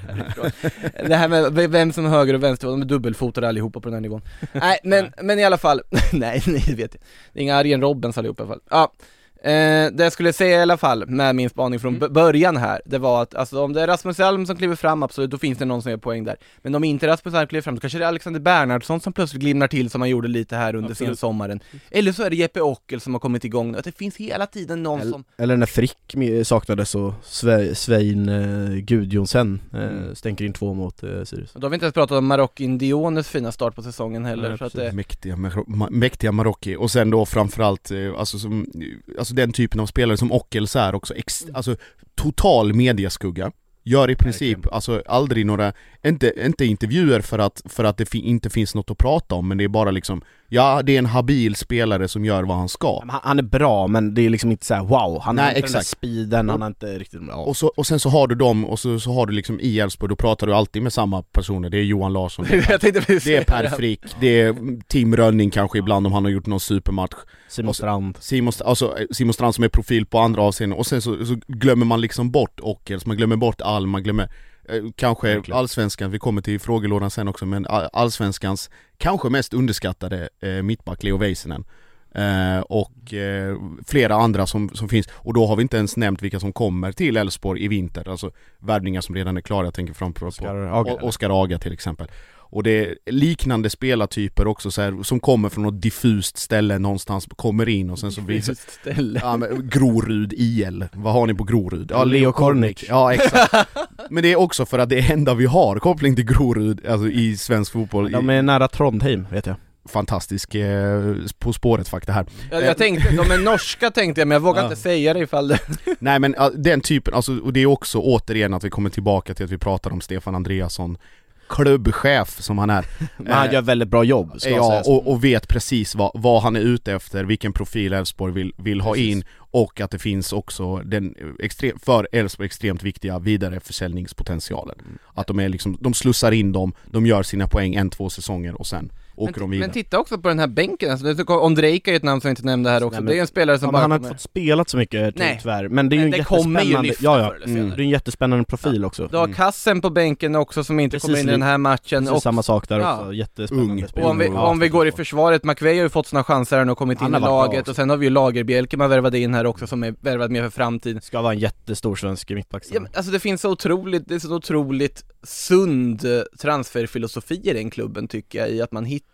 Det här med vem som är höger och vänster, de är dubbelfotade allihopa på den här nivån Nej men, men i alla fall, (laughs) nej, nej det vet jag Det är inga Arjen Robbens allihop i alla fall Ja, eh, det jag skulle säga i alla fall med min spaning från b- början här Det var att, alltså om det är Rasmus Alm som kliver fram, absolut, då finns det någon som gör poäng där. Men om inte Rasmus Alm kliver fram, då kanske det är Alexander Bernhardsson som plötsligt glimnar till som han gjorde lite här under Absolut. sensommaren. Eller så är det Jeppe Ockel som har kommit igång nu, att det finns hela tiden någon Eller, som eller när Frick saknades så Sve, Svein eh, Gudjonsen eh, Mm. stänker in två mot eh, Sirius. Och då har vi inte ens pratat om Marockin Diones fina start på säsongen heller, Nej, så att det, Mäktiga, Ma- mäktiga Marocki, och sen då framförallt, eh, alltså, som, alltså den typen av spelare som Ockels är också, ex, alltså total mediaskugga Gör i princip, Verkligen. alltså aldrig några, inte, inte intervjuer för att, för att det fi, inte finns något att prata om men det är bara liksom Ja, det är en habil spelare som gör vad han ska. Han, han är bra men det är liksom inte så här: wow, han Nej, har inte den där exakt. speeden, han har inte riktigt, ja. och, så, och sen så har du dem, och så, så har du liksom i Elfsborg, då pratar du alltid med samma personer, det är Johan Larsson. (laughs) Tänkte precis Det är Per Frick, det är Tim Rönning kanske ibland om han har gjort någon supermatch. Simon Strand. Simon, alltså, Simon Strand som är profil på andra avseenden och sen så, så glömmer man liksom bort Ockels, man glömmer bort Alm, man glömmer Kanske Verkligen. allsvenskan, vi kommer till frågelådan sen också men all- allsvenskans kanske mest underskattade eh, mittback Leo Väisänen eh, och eh, flera andra som, som finns och då har vi inte ens nämnt vilka som kommer till Elfsborg i vinter, alltså värvningar som redan är klara, jag tänker fram på, Aga? Oskar Aga till exempel och det är liknande spelartyper också så här, som kommer från något diffust ställe någonstans, kommer in och sen så visar Just ställe. Ja men Grorud IL, vad har ni på Grorud? Ja, Leo Kornic. Ja exakt Men det är också för att det är enda vi har koppling till Grorud, alltså i svensk fotboll De är nära Trondheim vet jag Fantastisk eh, På spåret fakta här Jag, jag tänkte, de är norska tänkte jag men jag vågar Ja. inte säga det ifall det... Nej men den typen, alltså, och det är också återigen att vi kommer tillbaka till att vi pratar om Stefan Andreasson Klubbchef som han är (laughs) Men han gör väldigt bra jobb, ska Ja, och, och vet precis vad, vad han är ute efter, vilken profil Elfsborg vill, vill ha Precis. in och att det finns också den extrem, för Elfsborg extremt viktiga vidareförsäljningspotentialen. Att de är liksom, de slussar in dem, de gör sina poäng en, två säsonger och sen åker de Men, vidare. men titta också på den här bänken, alltså, det- Ondrejka är ett namn som jag inte nämnde här också, Nej, men- det är en spelare som Ja, bara han har inte fått spelat så mycket Nej. tyvärr, men det är ju en det kommer ju jättespännande, lyfta ja, ja. Mm. Det är en jättespännande profil också Du har Kassen på bänken också som inte Precis kommer in i den här matchen och, samma sak där Ja. också, jättespännande Ung. spelare. och om vi, Ja, om vi går i för försvaret, McVeigh har ju fått sina chanser här nu och kommit Han in i laget och sen har vi ju Lagerbjälke man värvade in här också som är värvad med för framtiden Ska vara en jättestor svensk mittback Ja, alltså det finns så otroligt, det är så otroligt sund eh, transferfilosofi i den klubben tycker jag, i att man hittar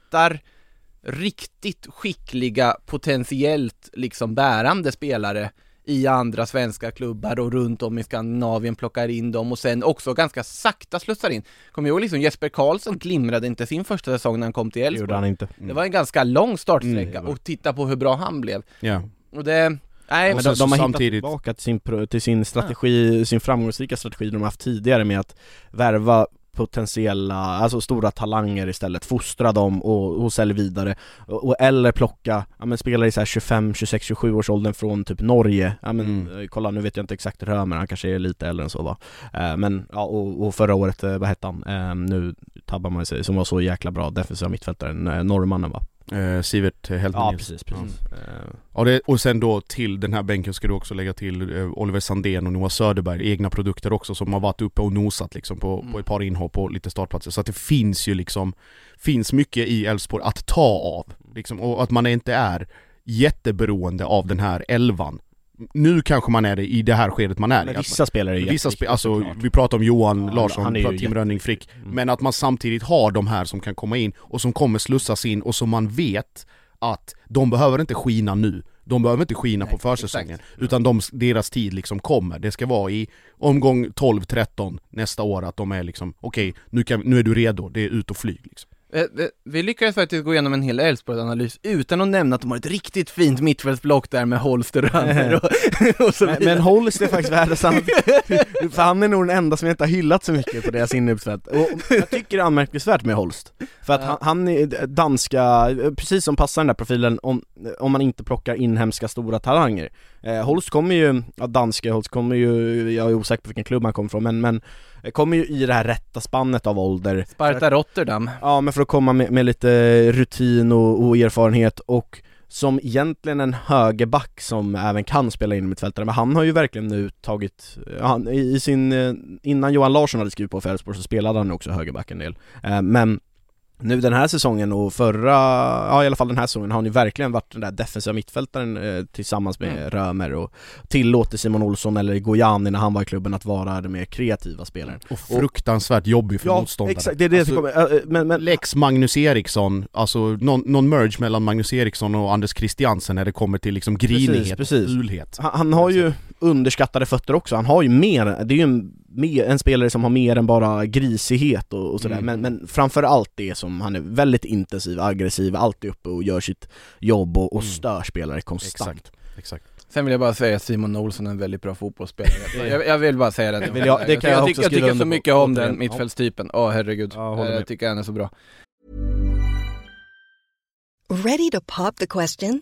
riktigt skickliga, potentiellt liksom bärande spelare i andra svenska klubbar och runt om i Skandinavien plockar in dem och sen också ganska sakta slussar in. Kommer jag ihåg liksom Jesper Karlsson glimrade inte sin första säsong när han kom till Det gjorde Elfsborg. han inte Det var en ganska lång startsträcka Mm. och titta på hur bra han blev. Ja. Och det, nej, Men de, de har samtidigt- hittat tillbaka till sin, till sin strategi, sin framgångsrika strategi de har haft tidigare med att värva potentiella, alltså stora talanger istället, fostra dem och, och sälja vidare och, och, eller plocka, ja men spelare i så här 25, 26, 27 års åldern från typ Norge, ja men Mm. eh, kolla nu vet jag inte exakt hur men han kanske är lite äldre än så va eh, Men ja, och, och förra året, eh, vad hette han? Eh, nu tabbar man sig, som var så jäkla bra defensiva mittfältaren, eh, norrmannen va? Eh, Sivert Heltman Ja precis, precis Eh, Ja, det, och sen då till den här bänken ska du också lägga till eh, Oliver Sandén och Noah Söderberg, egna produkter också som har varit uppe och nosat liksom på, Mm. på ett par inhopp och lite startplatser. Så att det finns ju liksom, finns mycket i Elfsborg att ta av. Liksom, och att man inte är jätteberoende av den här elvan. Nu kanske man är det i det här skedet man är Men i. vissa spelare är Vissa spe, alltså vi pratar om Johan Ja, Larsson, pratar Tim Rönning Frick Mm. Men att man samtidigt har de här som kan komma in och som kommer slussas in och som man vet att de behöver inte skina nu De behöver inte skina Nej, på försäsongen, exakt. utan de, deras tid liksom kommer. Det ska vara i omgång 12-13 nästa år, att de är liksom okej, nu, kan- nu är du redo, det är ut och flyg liksom. Eh, Vi lyckades faktiskt gå igenom en hel Elfsborg-analys utan att nämna att de har ett riktigt fint mittfältsblock där med Holster och Römer och, (laughs) och så Men, vidare. men Holst är faktiskt värdesamt, (laughs) för han är nog den enda som jag inte har hyllat så mycket på deras innermittfält. Och jag tycker det är anmärkningsvärt med Holst, för att han, han är danska, precis som passar den där profilen om, om man inte plockar inhemska stora talanger. Eh, Holst kommer ju, ja danska Holst kommer ju, jag är osäker på vilken klubb han kommer ifrån, men, men eh, kommer ju i det här rätta spannet av ålder. Sparta Rotterdam. Ja men för att komma med, med lite rutin och, och erfarenhet och som egentligen en högerback som även kan spela in mittfältare, men han har ju verkligen nu tagit, han, i sin, eh, innan Johan Larsson hade skrivit på för Elfsborg så spelade han också högerback en del, eh, men nu den här säsongen och förra, ja i alla fall den här säsongen har ju verkligen varit den där defensiva mittfältaren eh, tillsammans med Mm. Römer och tillåter Simon Olsson eller Gojani när han var i klubben att vara den mer kreativa spelaren. Och fruktansvärt jobbig för motståndare. exakt, det är det Alltså, tycker om, eh, men, men Lex Magnus Eriksson, alltså någon, någon merge mellan Magnus Eriksson och Anders Christiansen när det kommer till liksom grinighet precis. och fulhet. Han, han har ju underskattade fötter också, han har ju mer, det är ju en, mer, en spelare som har mer än bara grisighet och, och sådär, Mm. men, men framför allt det som han är väldigt intensiv, aggressiv, alltid uppe och gör sitt jobb och, och Mm. stör spelare konstant. Exakt, exakt. Sen vill jag bara säga att Simon Olsson är en väldigt bra fotbollsspelare. (laughs) jag, jag vill bara säga det. Det vill jag- det kan jag tycker, också jag skriva tycker så mycket om den mittfältstypen. Åh herregud. Ja, jag jag tycker han är så bra. Ready to pop the question?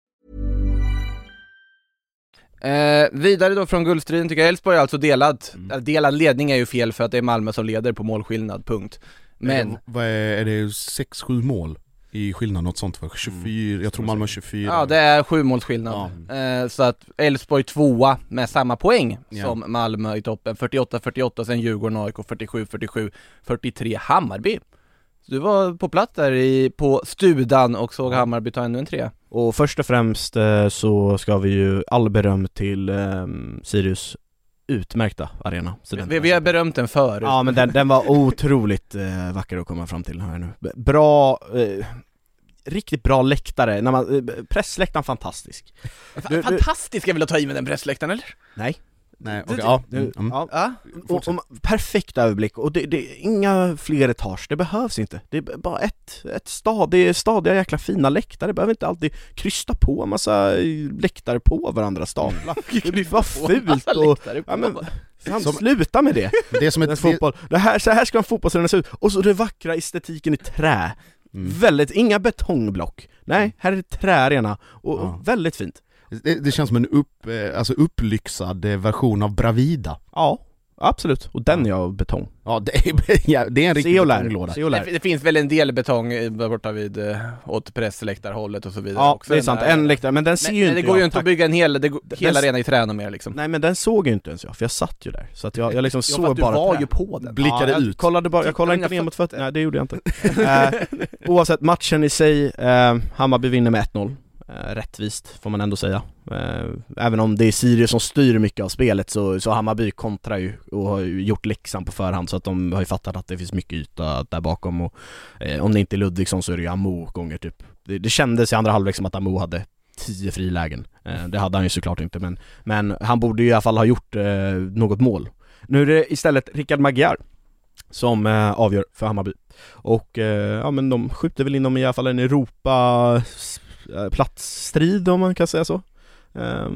Eh, vidare då från guldstriden tycker jag Elfsborg är alltså delad. Mm. Delad ledning är ju fel för att det är Malmö som leder på målskillnad, punkt. Men, Vad är, är det 6-7 mål i skillnad, något sånt va? 24, jag tror Malmö har 24 ja det är sju målsskillnad. Eh, så att Elfsborg tvåa med samma poäng Ja. som Malmö i toppen, 48-48, sen Djurgården, AIK 47-47, 43 Hammarby. Du var på plats där i, på Studan och såg Hammarby ta ännu en trea. Och först och främst eh, så ska vi ju all beröm till eh, Sirius utmärkta arena. Vi, vi har berömt den förut. Ja men den, den var otroligt eh, vacker att komma fram till här nu. Bra, eh, riktigt bra läktare, när man, eh, pressläktaren fantastisk. Fa- du- du- Fantastiskt jag vill ta i med den pressläktaren eller? Nej. Nej, okej, ja. Mm, mm. ja. Ja. Och, och, perfekt överblick och det, det är inga fler etage, det behövs inte. Det är bara ett, ett stadig, stadiga jäkla fina läktare, det behöver inte alltid krysta på en massa eh, läktare på varandra, stapla. Det var fult och... Ja, men, fan, Som- sluta med det! Det är som ett... fotboll. Det här, så här ska en fotbollsarena se ut, och så det vackra estetiken i trä. Mm. Väldigt, inga betongblock. Nej, här är det träarena, och, Ja. och väldigt fint. Det, det känns som en upp, eh, alltså upplyxad eh, version av Bravida. Ja, absolut. Och den är av betong. Ja, det är, (laughs) ja, det är en riktig betonglåda. Det, det finns väl en del betong eh, borta vid, åt pressläktarhållet och så vidare Ja, också. det är sant. En läktare, men den ser Men, ju men inte det går ju jag, inte att bygga en hel, det, går- Den- hela den- arena i trä och mer liksom. Nej men den såg ju inte ens jag, för jag satt ju där. Så att jag, jag liksom såg att du bara var trä. ju på den. Blickade ja, jag ut. Kollade bara, jag kollade inte ner mot fötterna, nej det gjorde jag inte. (laughs) eh, oavsett, matchen i sig, eh, Hammarby vinner med 1-0. Eh, rättvist, får man ändå säga. Eh, även om det är Sirius som styr mycket av spelet så, så Hammarby kontrar ju och har ju gjort läxan på förhand så att de har ju fattat att det finns mycket yta där bakom och eh, om det inte är Ludvigsson så är det ju Amo gånger typ. Det, det kändes i andra halvlek som att Amo hade tio frilägen. Eh, det hade han ju såklart inte men, men han borde ju i alla fall ha gjort eh, något mål. Nu är det istället Rickard Magyar som eh, avgör för Hammarby. Och eh, ja men de skjuter väl in dem i alla fall en Europa platsstrid om man kan säga så. Eh,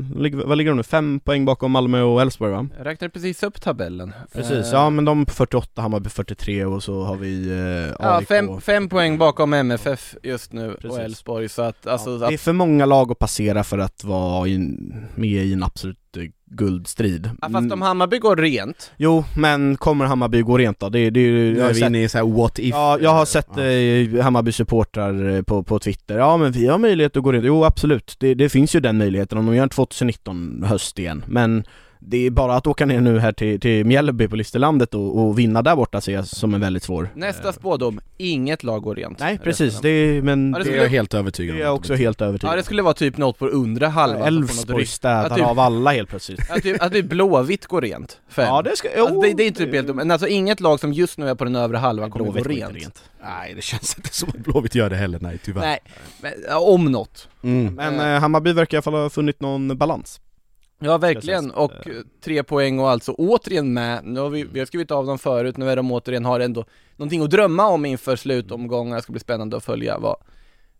vad ligger de nu? Fem poäng bakom Malmö och Elfsborg va? Jag räknade precis upp tabellen. Precis, Eh, ja men de på 48, Hammarby på 43 och så har vi eh, Ja, fem, fem poäng bakom MFF just nu Precis. och Elfsborg så att alltså, ja, det är för många lag att passera för att vara in, med i en absolut eh, guldstrid. Ja, fast om Hammarby går rent, Jo, men kommer Hammarby gå rent då? Det, det, Nu jag är har vi sett, inne i så här what if. Ja, jag har sett Ja. eh, Hammarby-supportrar eh, på, på Twitter, ja men vi har möjlighet att gå rent, jo absolut, det, det finns ju den möjligheten. Om de gör en 2019 höst igen, men det är bara att åka ner nu här till, till Mjällby på Listerlandet och, och vinna där borta ser jag som en väldigt svår nästa eh, spådom, inget lag går rent. Nej precis, det är, men Ja, det, det Det är skulle- jag helt övertygad är om jag att också det helt Ja övertygad det skulle vara typ något på undre halvan Elfsborg städar Ja, typ- av alla helt plötsligt Att typ, att typ Blåvitt går rent, fem. Ja det ska, Alltså, det, det är inte typ helt dumt, men alltså inget lag som just nu är på den övre halvan kommer gå Blåvitt går rent. rent. Nej det känns inte som att Blåvitt gör det heller, nej tyvärr Nej, men, ja, om något. mm. Men eh, Hammarby verkar i alla fall ha funnit någon balans Ja verkligen, och Eh. eh, tre poäng och alltså återigen med, nu har vi, vi har skrivit av dem förut, nu är de återigen, har ändå någonting att drömma om inför slutomgången, det ska bli spännande att följa vad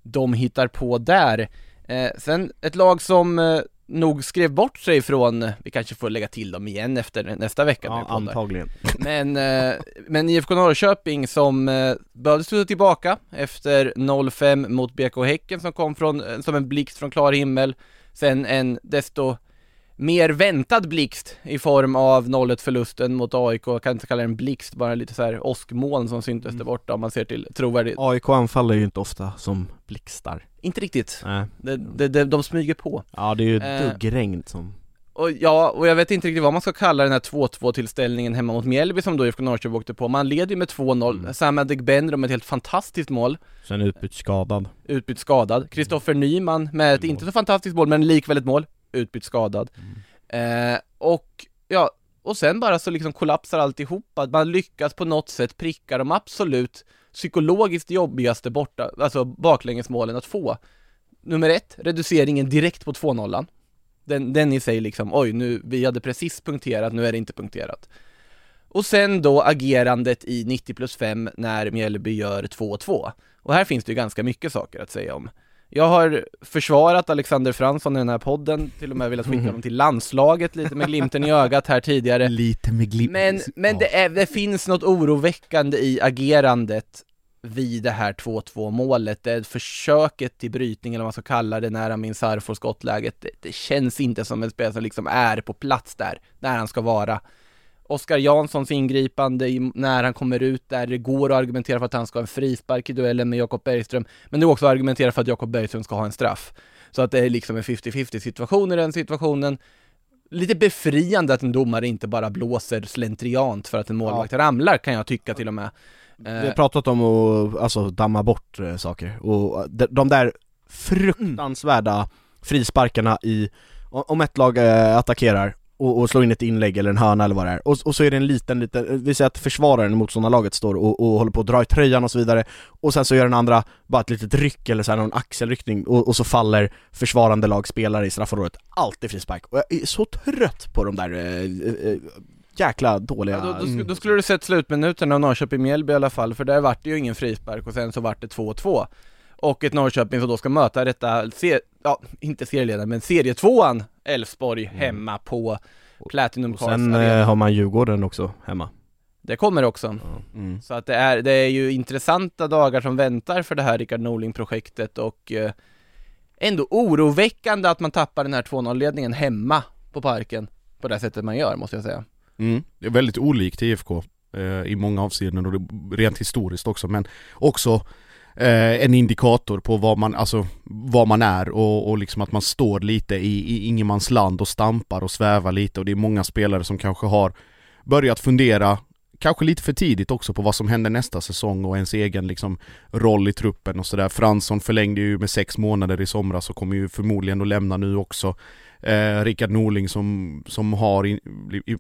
de hittar på där. Eh, sen ett lag som eh, nog skrev bort sig från, vi kanske får lägga till dem igen efter nästa vecka Ja, antagligen (laughs) Men, eh, men IFK Norrköping som eh, behövde studsa tillbaka efter 0-5 mot BK Häcken som kom från, eh, som en blixt från klar himmel. Sen en desto mer väntad blixt i form av 0-1 förlusten mot AIK. Jag kan inte kalla det en blixt, bara lite så här åskmoln som syntes Mm. där borta om man ser till trovärdigt. AIK anfaller ju inte ofta som blixtar Inte riktigt. Nej. Det, det, det, de smyger på. Ja det är ju Eh. duggregn som Och ja, och jag vet inte riktigt vad man ska kalla den här 2-2 tillställningen hemma mot Mjällby som då IFK Norrköping åkte på. Man leder ju med 2-0. Mm. Sam Adegbenro med ett helt fantastiskt mål. Sen utbytt skadad utbytt skadad. Kristoffer Nyman med ett Mål. inte så fantastiskt mål, men likväl ett mål, utbytt skadad. Eh, och ja, och sen bara så liksom kollapsar alltihopa. Man lyckas på något sätt pricka de absolut psykologiskt jobbigaste borta, alltså baklängesmålen att få. Nummer ett, reduceringen direkt på 2-0. Den, den i sig liksom, oj nu, vi hade precis punkterat, nu är det inte punkterat. Och sen då agerandet i 90 plus 5 när Mjällby gör 2-2. Och här finns det ju ganska mycket saker att säga om. Jag har försvarat Alexander Fransson i den här podden, till och med velat skicka honom till landslaget lite med glimten i ögat här tidigare. (laughs) Lite med glimt Men, men det, är, det finns något oroväckande i agerandet vid det här 2-2 målet, det är försöket till brytning eller vad man ska kalla det nära min Sarfor skottläget, det, det känns inte som en spelare som liksom är på plats där, där han ska vara. Oskar Janssons ingripande i, när han kommer ut där, det går att argumentera för att han ska ha en frispark i duellen med Jakob Bergström, men det går också att argumentera för att Jakob Bergström ska ha en straff. Så att det är liksom en 50-50 situation i den situationen. Lite befriande att en domare inte bara blåser slentriant för att en målvakt ramlar kan jag tycka till och med. Vi har Eh, pratat om att alltså, damma bort eh, saker och de, de där fruktansvärda frisparkarna i, om ett lag eh, attackerar och, och slår in ett inlägg eller en hörna eller vad det är. Och, och så är det en liten, liten, vi säger att försvararen i motståndarlaget står och, och håller på att dra i tröjan och så vidare och sen så gör den andra bara ett litet ryck eller så här, någon axelryckning och, och så faller försvarande lagspelare i straffområdet, alltid frispark. Och jag är så trött på de där eh, eh, jäkla dåliga Ja, då, då, sk- då skulle du sett slutminuterna av Norrköping-Mjällby i alla fall, för där vart det ju ingen frispark och sen så vart det 2-2. Och ett Norrköping som då ska möta detta, se, ja, inte serieledaren, men serietvåan Elfsborg hemma på Platinum och sen eh, har man Djurgården också hemma Det kommer också. mm. Så att det är, det är ju intressanta dagar som väntar för det här Rickard Norling-projektet och eh, ändå oroväckande att man tappar den här 2-0-ledningen hemma på parken på det sättet man gör, måste jag säga. Mm. Det är väldigt olikt IFK eh, i många avseenden och det, rent historiskt också men också eh, en indikator på vad man, alltså, vad man är och, och liksom att man står lite i, i ingenmansland och stampar och svävar lite och det är många spelare som kanske har börjat fundera Kanske lite för tidigt också på vad som händer nästa säsong och ens egen liksom roll i truppen och sådär. Fransson förlängde ju med sex månader i somras och kommer ju förmodligen att lämna nu också. Eh, Rickard Norling som, som har in,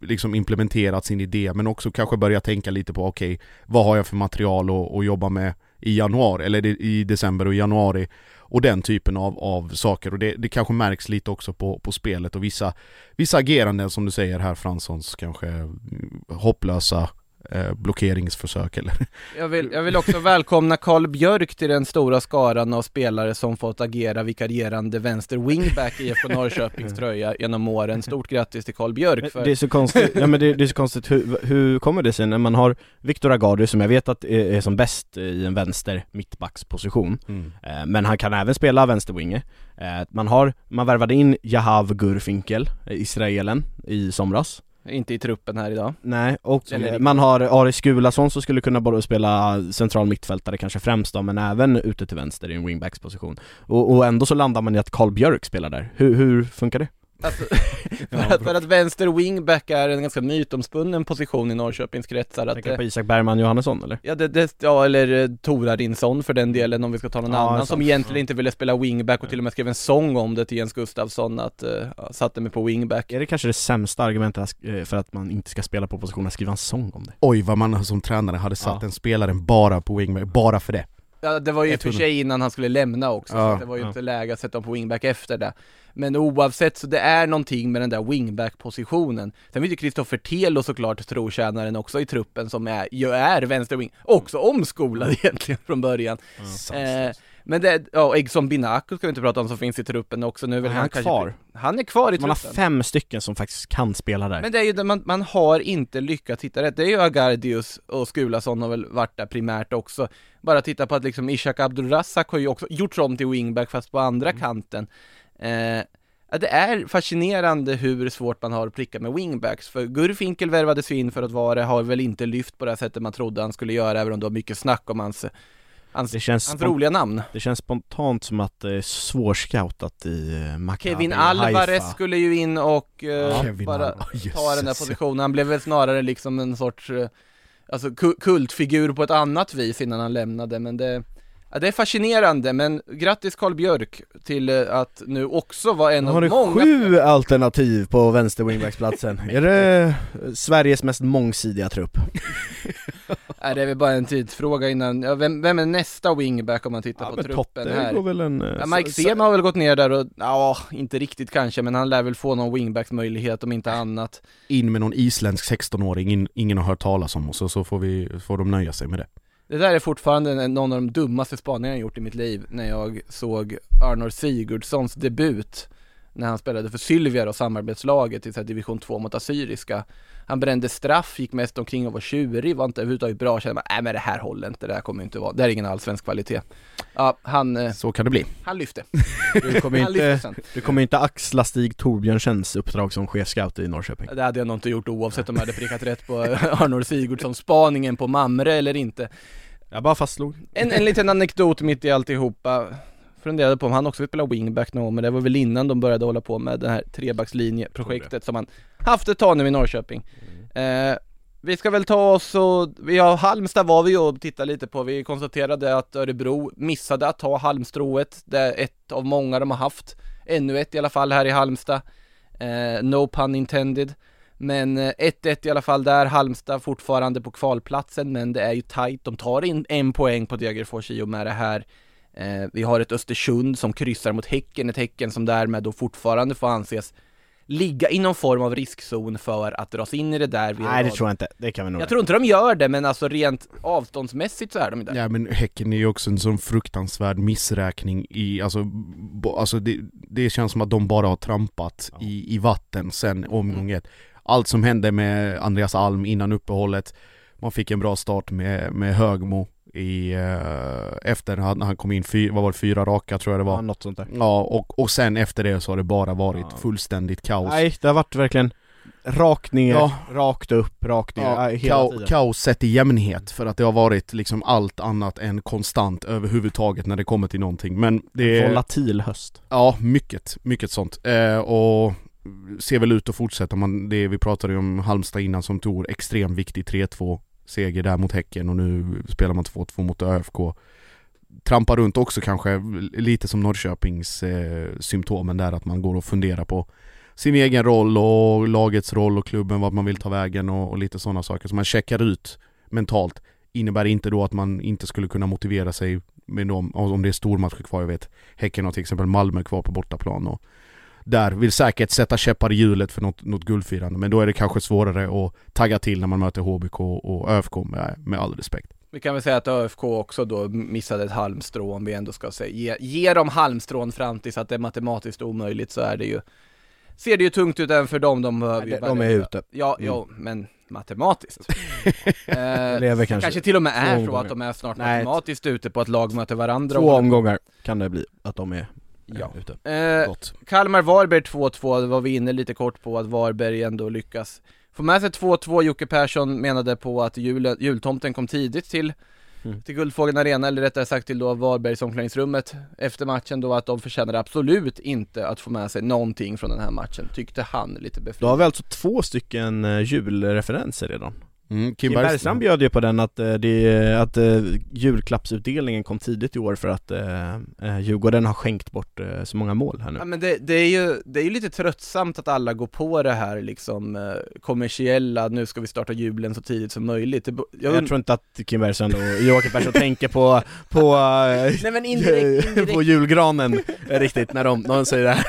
liksom implementerat sin idé men också kanske börja tänka lite på okej, vad har jag för material att, att jobba med i januari, eller i- december och januari och den typen av, av saker. Och det, det kanske märks lite också på, på spelet och vissa, vissa ageranden som du säger här Franssons kanske mm, hopplösa eh, blockeringsförsök eller? Jag vill, jag vill också välkomna Karl Björk till den stora skaran av spelare som fått agera vikarierande vänster wingback i IFK Norrköpings (laughs) tröja genom åren. Stort grattis till Karl Björk för Det är så konstigt, ja, men det, det är så konstigt, hur, hur kommer det sig när man har Viktor Agardry som jag vet att är, är som bäst i en vänster mittbacksposition eh, Men han kan även spela vänsterwinger eh, Man har, man värvade in Jahav Gurfinkel, eh, israelen, i somras inte i truppen här idag. Nej, och Eller man har Aris Skulason som skulle kunna både spela central mittfältare kanske främst då, men även ute till vänster i en wingbacks position och, och ändå så landar man i att Karl Björk spelar där, hur, hur funkar det? Alltså, (laughs) (laughs) för, att, för att vänster wingback är en ganska mytomspunnen position i Norrköpings kretsar. Att, Tänker du eh, på Isak Bergman Johannesson eller? Ja, det, det, ja eller eh, Torarinsson för den delen om vi ska ta någon Ja, annan som egentligen inte ville spela wingback och till och med skrev en sång om det till Jens Gustafsson att uh, satte mig på wingback. Är det kanske det sämsta argumentet för att man inte ska spela på positionen, att skriva en sång om det? Oj vad man som tränare hade satt Ja. den spelaren bara på wingback, bara för det Ja, det var ju för 100. sig innan han skulle lämna också, så Ja, att det var ju ja. inte läge att sätta honom på wingback efter det. Men oavsett, så det är någonting med den där wingback-positionen. Sen finns ju Kristoffer Telo såklart, trotjänaren också i truppen, som är, ju är vänsterwing, också omskolad (laughs) egentligen från början. Eh, men det, ja, Egson Binako ska vi inte prata om som finns i truppen också, nu är väl han, han kanske kvar? Han är kvar i Man har truppen. fem stycken som faktiskt kan spela där Men det är ju det, man, man har inte lyckats hitta rätt. Det är ju Agardius och Skulason har väl varit där primärt också. Bara titta på att liksom Ishak Abdulrazak har ju också gjorts om till wingback fast på andra kanten. Eh, det är fascinerande hur svårt man har att pricka med wingbacks, för Gurfinkel värvades ju in för att vara har väl inte lyft på det här sättet man trodde han skulle göra, även om det var mycket snack om hans, hans, Det känns, hans roliga namn. det känns spontant som att det är svårscoutat i eh, Maccabi Kevin. Alvarez skulle ju in och Kevin bara Alvarez. ta den där positionen. Han blev väl snarare liksom en sorts eh, Alltså kultfigur på ett annat vis innan han lämnade, men det ja, Det är fascinerande, men grattis Karl Björk till eh, att nu också vara en av har du många sju alternativ på vänster wingbacksplatsen. är det eh, Sveriges mest mångsidiga trupp? (laughs) Nej, det är väl bara en tidsfråga innan, ja, vem, vem är nästa wingback om man tittar på truppen här? går väl en... eh, Ja, Mike Sema har väl gått ner där och, ja, inte riktigt kanske, men han lär väl få någon wingbacksmöjlighet om inte annat. In med någon isländsk 16-åring in, ingen har hört talas om och så, så får, vi, får de nöja sig med det det där är fortfarande någon av de dummaste spaningarna jag gjort i mitt liv när jag såg Arnor Sigurdssons debut när han spelade för Sylvia och samarbetslaget i så division 2 mot Assyriska. Han brände straff, gick mest omkring och var tjurig, var inte överhuvudtaget bra, kände man, nej men det här håller inte, det här kommer inte vara, det här är ingen allsvensk kvalitet. Ja, han, eh, Så kan det bli han lyfte. (laughs) Du kommer (laughs) inte, du kommer inte axla Stig Torbjörnsens uppdrag som chefscout i Norrköping. Det hade jag nog inte gjort oavsett om jag hade prickat rätt på (laughs) Arnor Sigurdsson spaningen på Mamre eller inte. Jag bara fastslog. En, en liten anekdot mitt i alltihopa Funderade på om han också vill spela wingback någon gång, men det var väl innan de började hålla på med det här trebackslinjeprojektet som han haft ett tag nu i Norrköping. Eh, Vi ska väl ta oss och, vi har Halmstad var vi och tittade lite på, vi konstaterade att Örebro missade att ta halmstrået, det är ett av många de har haft. Ännu ett i alla fall här i Halmstad. Eh, No pun intended. Men eh, 1-1 i alla fall där, Halmstad fortfarande på kvalplatsen men det är ju tight. De tar in en poäng på Degerfors i och med det här. Eh, vi har ett Östersund som kryssar mot Häcken, ett Häcken som därmed då fortfarande får anses ligga i någon form av riskzon för att dras in i det där. Nej det tror jag inte, det kan vi nog jag tror inte de gör det, men alltså rent avståndsmässigt så är de där. Ja men Häcken är ju också en sån fruktansvärd missräkning i, alltså, bo, alltså det, det känns som att de bara har trampat Ja. i, i vatten sen omgång ett. Allt som hände med Andreas Alm innan uppehållet, man fick en bra start med, med Högmo i, eh, efter han, han kom in, fy, vad var det, fyra raka tror jag det Ja, var. något sånt där. Ja, och, och sen efter det så har det bara varit Ja. fullständigt kaos. Nej, det har varit verkligen rakt ner, Ja. rakt upp, rakt ner, Ja, ja, hela kao- tiden. kaos sett i jämnhet för att det har varit liksom allt annat än konstant överhuvudtaget när det kommer till någonting men det är, Volatil höst. Ja, mycket, mycket sånt eh, och ser väl ut att fortsätta man, det vi pratade ju om Halmstad innan som tog extremt viktig 3-2 seger där mot Häcken och nu spelar man 2-2 mot ÖFK Trampar runt också kanske lite som Norrköpings eh, symptomen där att man går och funderar på sin egen roll och lagets roll och klubben, vart man vill ta vägen och, och lite sådana saker. Så man checkar ut mentalt. Innebär inte då att man inte skulle kunna motivera sig med dem, om det är stormatcher kvar, jag vet Häcken har till exempel Malmö kvar på bortaplan och där, vill säkert sätta käppar i hjulet för något, något guldfirande men då är det kanske svårare att tagga till när man möter HBK och ÖFK med, med all respekt. Vi kan väl säga att ÖFK också då missade ett halmstrå om vi ändå ska säga, ge, ge dem halmstrån fram tills att det är matematiskt omöjligt så är det ju Ser det ju tungt ut även för dem, de behöver ju de, de är ute. Ja, Mm. ja, men matematiskt. (laughs) eh, Lever kanske. kanske. till och med är så att de är snart Nej, matematiskt ute på att lag möter varandra. Två omgångar kan det bli, att de är Ja. ute. Eh, Gott. Kalmar-Varberg 2-2, det var vi inne lite kort på att Varberg ändå lyckas få med sig 2-2. Jocke Persson menade på att jul, jultomten kom tidigt till, Mm. till Guldfågeln Arena, eller rättare sagt till då Varbergs omklädningsrummet efter matchen då att de förtjänade absolut inte att få med sig någonting från den här matchen, tyckte han lite Då har befriande. vi alltså två stycken eh, julreferenser redan. Mm, Kim Bergström bjöd ju på den att, eh, det, att eh, julklappsutdelningen kom tidigt i år för att eh, eh, Djurgården har skänkt bort eh, så många mål här nu. Ja men det, det är ju, det är ju lite tröttsamt att alla går på det här liksom eh, kommersiella, nu ska vi starta julen så tidigt som möjligt. Det, jag Jag tror inte att Kim Bergström och Joakim Persson tänker på, på, eh, (laughs) Nej men indirekt, (laughs) indirekt på julgranen eh, riktigt när de, när de säger det här.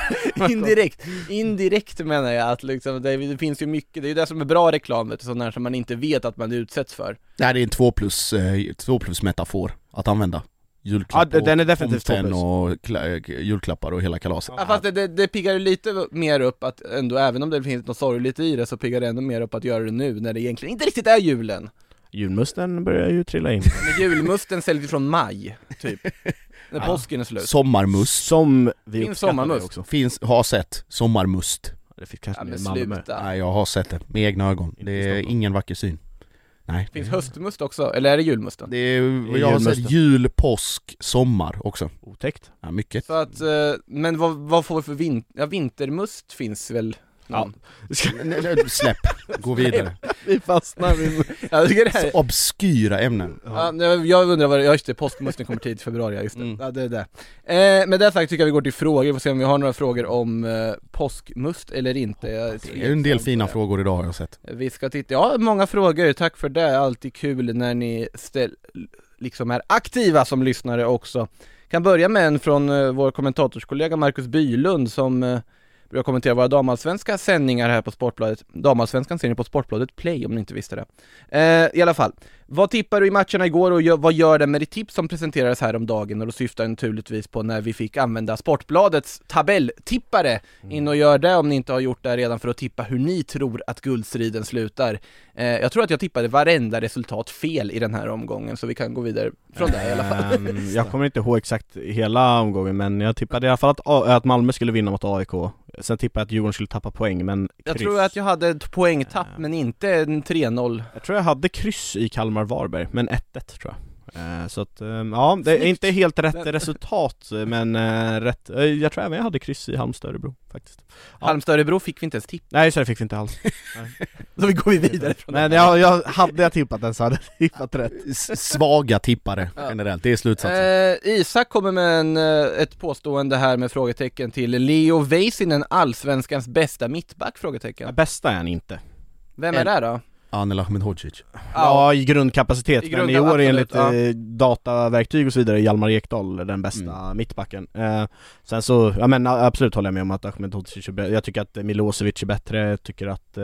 Indirekt, indirekt menar jag att liksom, det, det finns ju mycket, det är ju det som är bra reklam sån här som man inte vet att man utsätts för Nej det är en två plus, eh, två plus metafor att använda. Julklapp Ja, den är definitivt och kla- eh, julklappar och hela kalaset. ja, Fast det, det, det piggar ju lite mer upp att ändå, även om det finns något sorgligt i det så piggar det ändå mer upp att göra det nu när det egentligen inte riktigt är julen Julmusten börjar ju trilla in. Men julmusten säljs ju från maj, typ (laughs) När påsken är slut Sommarmust. Som vi Finns uppskattar sommarmust. det också. Finns, har sett, sommarmust. Det finns kanske Ja mer men i Malmö. sluta, Nej jag har sett det med egna ögon. Inte Det är Stockholm. ingen vacker syn. Nej. finns höstmust också, eller är det julmusten? Det är, jag har julmusten. sett jul, påsk, sommar också. Otäckt. Ja, mycket. Så att, eh, men vad, vad får vi för vin, ja vintermust finns väl? Nej, Släpp, gå vidare. Vi fastnar vid... Jag tycker det här Så obskyra ämnen. Ja, nej, jag undrar vad, ja just det, påskmusten kommer tidigt i februari, ja, just det. Mm. Ja, det är det. Eh, med det sagt tycker jag vi går till frågor, vi får se om vi har några frågor om eh, påskmust eller inte. Jag Det är en del fina frågor frågor idag har jag sett. Vi ska titta, ja många frågor, tack för det, alltid kul när ni ställ, liksom är aktiva som lyssnare också. Kan börja med en från eh, vår kommentatorskollega Marcus Bylund som eh, brukar kommentera våra damallsvenska sändningar här på Sportbladet. Damallsvenskan ser ni på Sportbladet Play om ni inte visste det. Eh, I alla fall, vad tippar du i matcherna igår och gör, vad gör det med ditt tips som presenterades här om dagen? Och då syftar jag naturligtvis på när vi fick använda Sportbladets tabelltippare. In och gör det om ni inte har gjort det redan för att tippa hur ni tror att guldstriden slutar. Eh, jag tror att jag tippade varenda resultat fel i den här omgången, så vi kan gå vidare från det i alla fall. Ehm, jag kommer inte ihåg exakt hela omgången men jag tippade i alla fall att, att Malmö skulle vinna mot AIK Sen tippade jag att Djurgården skulle tappa poäng men Jag kryss. tror att jag hade ett poängtapp, Eh. men inte en 3-0. Jag tror jag hade kryss i Kalmar-Varberg, men 1-1 tror jag Så att, ehm, ja, det är inte helt rätt resultat men eh, rätt, eh, jag tror även jag hade kryss i Halmstad-Örebro faktiskt. Ja. Halmstad-Örebro fick vi inte ens tippa, Nej så det fick vi inte alls. (laughs) Så vi går vi vidare från Men jag, jag hade jag tippat den så hade jag tippat rätt. Svaga tippare generellt, det är slutsatsen. Eh, Isak kommer med en, eh, ett påstående här med frågetecken till Leo Väisänen, allsvenskans bästa mittback? Frågetecken. Bästa är han inte. Vem är det då? Anel Ahmedhodzic. Ja, i grundkapacitet, I men i år enligt ja. eh, dataverktyg och så vidare Hjalmar Ekdal den bästa Mm. mittbacken eh, Sen så, ja men absolut håller jag med om att Ahmed Hodzic är bättre, jag tycker att Milosevic är bättre, jag tycker att... Eh,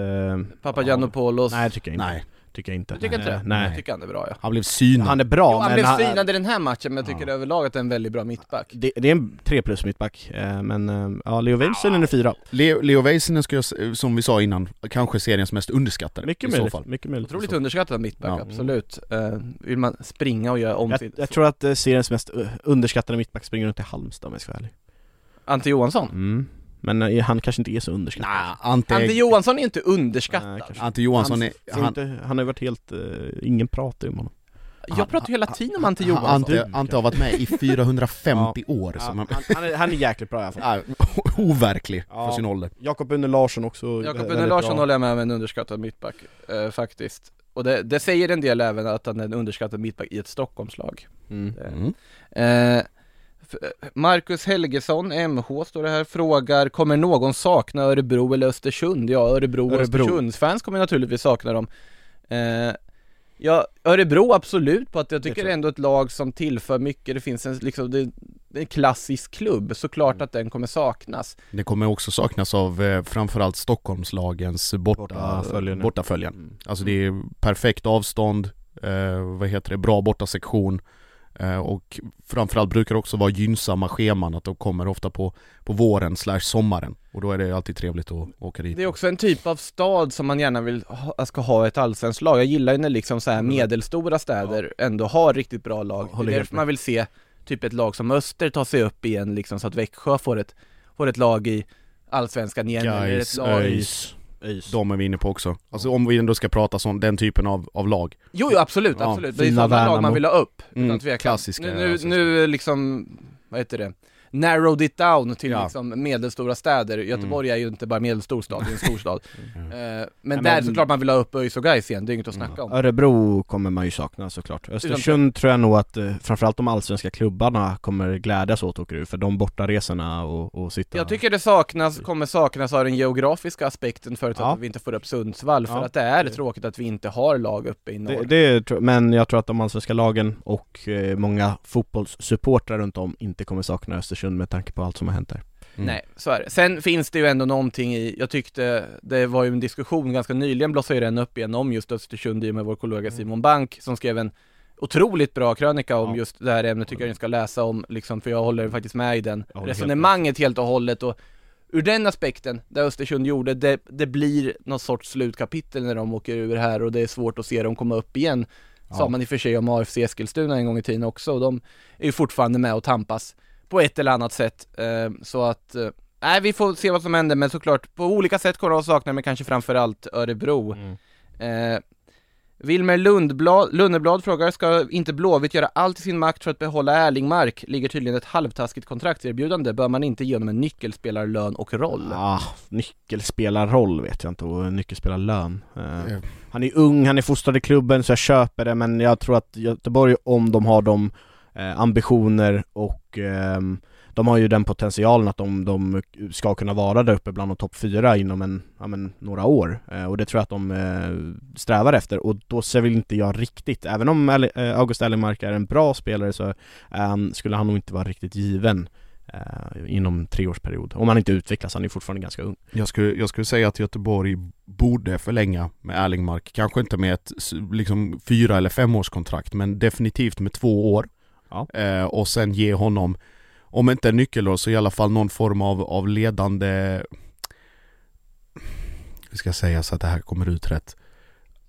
Papagiannopoulos? Nej det tycker jag inte, Nej, tycker jag inte tycker inte Eh, det? Nej Jag tycker han är bra ja. han blev synad. Han är bra jo, han men blev han- synad i den här matchen, men jag tycker Ja. överlag att det är en väldigt bra mittback. det, det är en 3 plus mittback, eh, men eh, ja Leo Väisänen är fyra Leo, Leo Väisänen ska jag, som vi sa innan, kanske seriens mest underskattade Mycket i så möjligt, fall. mycket möjligt Otroligt så. underskattad mittback, Ja. absolut. Eh, vill man springa och göra om jag, sitt... jag tror att eh, seriens mest eh, underskattade mittback springer runt i Halmstad om jag ska vara ärlig Ante Johansson? mm. Men eh, han kanske inte är så underskattad Nej, Ante, Ante Johansson är inte Nej, underskattad. kanske. Ante Johansson han, är... Han, inte, han har varit helt, eh, ingen pratar om honom Jag pratar ju hela tiden om Ante han- Johansson. Ante, Ante har varit med i (laughs) 450 år, så Ja, man, han, han, är, han är jäkligt bra i alla fall (laughs) overklig Ja. för sin ålder. Jakob Unne Larsson också Jakob väldigt Unne Larsson bra. håller jag med om en underskattad mittback, eh, faktiskt. Och det, det säger en del även att han är en underskattad mittback i ett Stockholmslag. mm. Eh, Mm. Eh, Marcus Helgesson, MH, står det här, frågar Kommer någon sakna Örebro eller Östersund? Ja, Örebro och Örebro. Östersunds fans kommer naturligtvis sakna dem. Eh, Ja, Örebro absolut på att jag tycker det är ändå ett lag som tillför mycket, det finns en liksom, det, det är en klassisk klubb, såklart Mm. att den kommer saknas. Det kommer också saknas av eh, framförallt Stockholmslagens borta, Bortaföljen, bortaföljen. Mm. Alltså det är perfekt avstånd, eh, vad heter det, bra bortasektion eh, och framförallt brukar det också vara gynnsamma scheman att de kommer ofta på, på våren slash sommaren och då är det alltid trevligt att åka dit. Det är också en typ av stad som man gärna vill ha, ska ha ett allsvenskt lag. Jag gillar ju när liksom så här medelstora städer ändå har riktigt bra lag. Håller det är därför man vill se typ ett lag som Öster ta sig upp igen liksom så att Växjö får ett, får ett lag i Allsvenskan igen eller ett lag ÖIS, ÖIS. De är vi inne på också. Alltså om vi ändå ska prata om den typen av, av lag. Jo, jo absolut, Ja, absolut. Det är sådana lag man vill ha upp, Mm, utan tvekan. klassiska, Nu, nu, nu liksom, vad heter det? Narrowed it down till Ja. Mm. liksom medelstora städer. Göteborg är ju inte bara medelstor stad, det är en stor stad. (laughs) Eh, men men- där såklart man vill ha upp ÖIS och Gais igen, det är inget att snacka om. Örebro kommer man ju sakna såklart. Östersund tror jag nog att eh, framförallt de allsvenska klubbarna kommer glädjas åt åka ur för de bortaresorna och, och sitta Jag tycker det saknas, kommer saknas av den geografiska aspekten förutsatt Ja. att vi inte får upp Sundsvall, för Ja. att det är tråkigt att vi inte har lag uppe i norr. det, det, men jag tror att de allsvenska lagen och eh, många fotbollssupportrar runt om inte kommer sakna Östersund med tanke på allt som har hänt där. Mm. Nej, så är det. Sen finns det ju ändå någonting i, jag tyckte, det var ju en diskussion ganska nyligen blossade ju den upp igen om just Östersund i och med vår kollega Simon Bank som skrev en otroligt bra krönika om Ja. just det här ämnet, tycker jag ni ska läsa om liksom, för jag håller faktiskt med i den resonemanget helt och hållet och ur den aspekten, det Östersund gjorde, det, det blir någon sorts slutkapitel när de åker ur här och det är svårt att se dem komma upp igen. Sa Ja. man i och för sig om AFC Eskilstuna en gång i tiden också och de är ju fortfarande med och tampas på ett eller annat sätt. Eh, så att, eh, nej vi får se vad som händer men såklart på olika sätt kommer de att sakna men kanske framförallt Örebro. Eh, Wilmer Lundblad, Lunneblad frågar, ska inte Blåvitt göra allt i sin makt för att behålla Erlingmark? Ligger tydligen ett halvtaskigt kontraktserbjudande, bör man inte ge honom en nyckelspelarlön och roll? Ah, nyckelspelarroll vet jag inte och nyckelspelarlön. Eh, Han är ung, han är fostrad i klubben så jag köper det men jag tror att Göteborg, om de har de eh, ambitioner och eh, de har ju den potentialen att de, de ska kunna vara där uppe bland de topp fyra inom en, ja, men, några år eh, och det tror jag att de eh, strävar efter och då ser väl inte jag riktigt, även om El eh, August Erlingmark är en bra spelare så skulle han nog inte vara riktigt given eh, inom treårsperiod, om han inte utvecklas, han är fortfarande ganska ung. Jag skulle, jag skulle säga att Göteborg borde förlänga med Erlingmark, kanske inte med ett liksom fyra eller femårskontrakt men definitivt med två år. Ja. Eh, och sen ge honom, om inte en nyckelroll så i alla fall någon form av, av ledande Hur ska jag säga så att det här kommer ut rätt?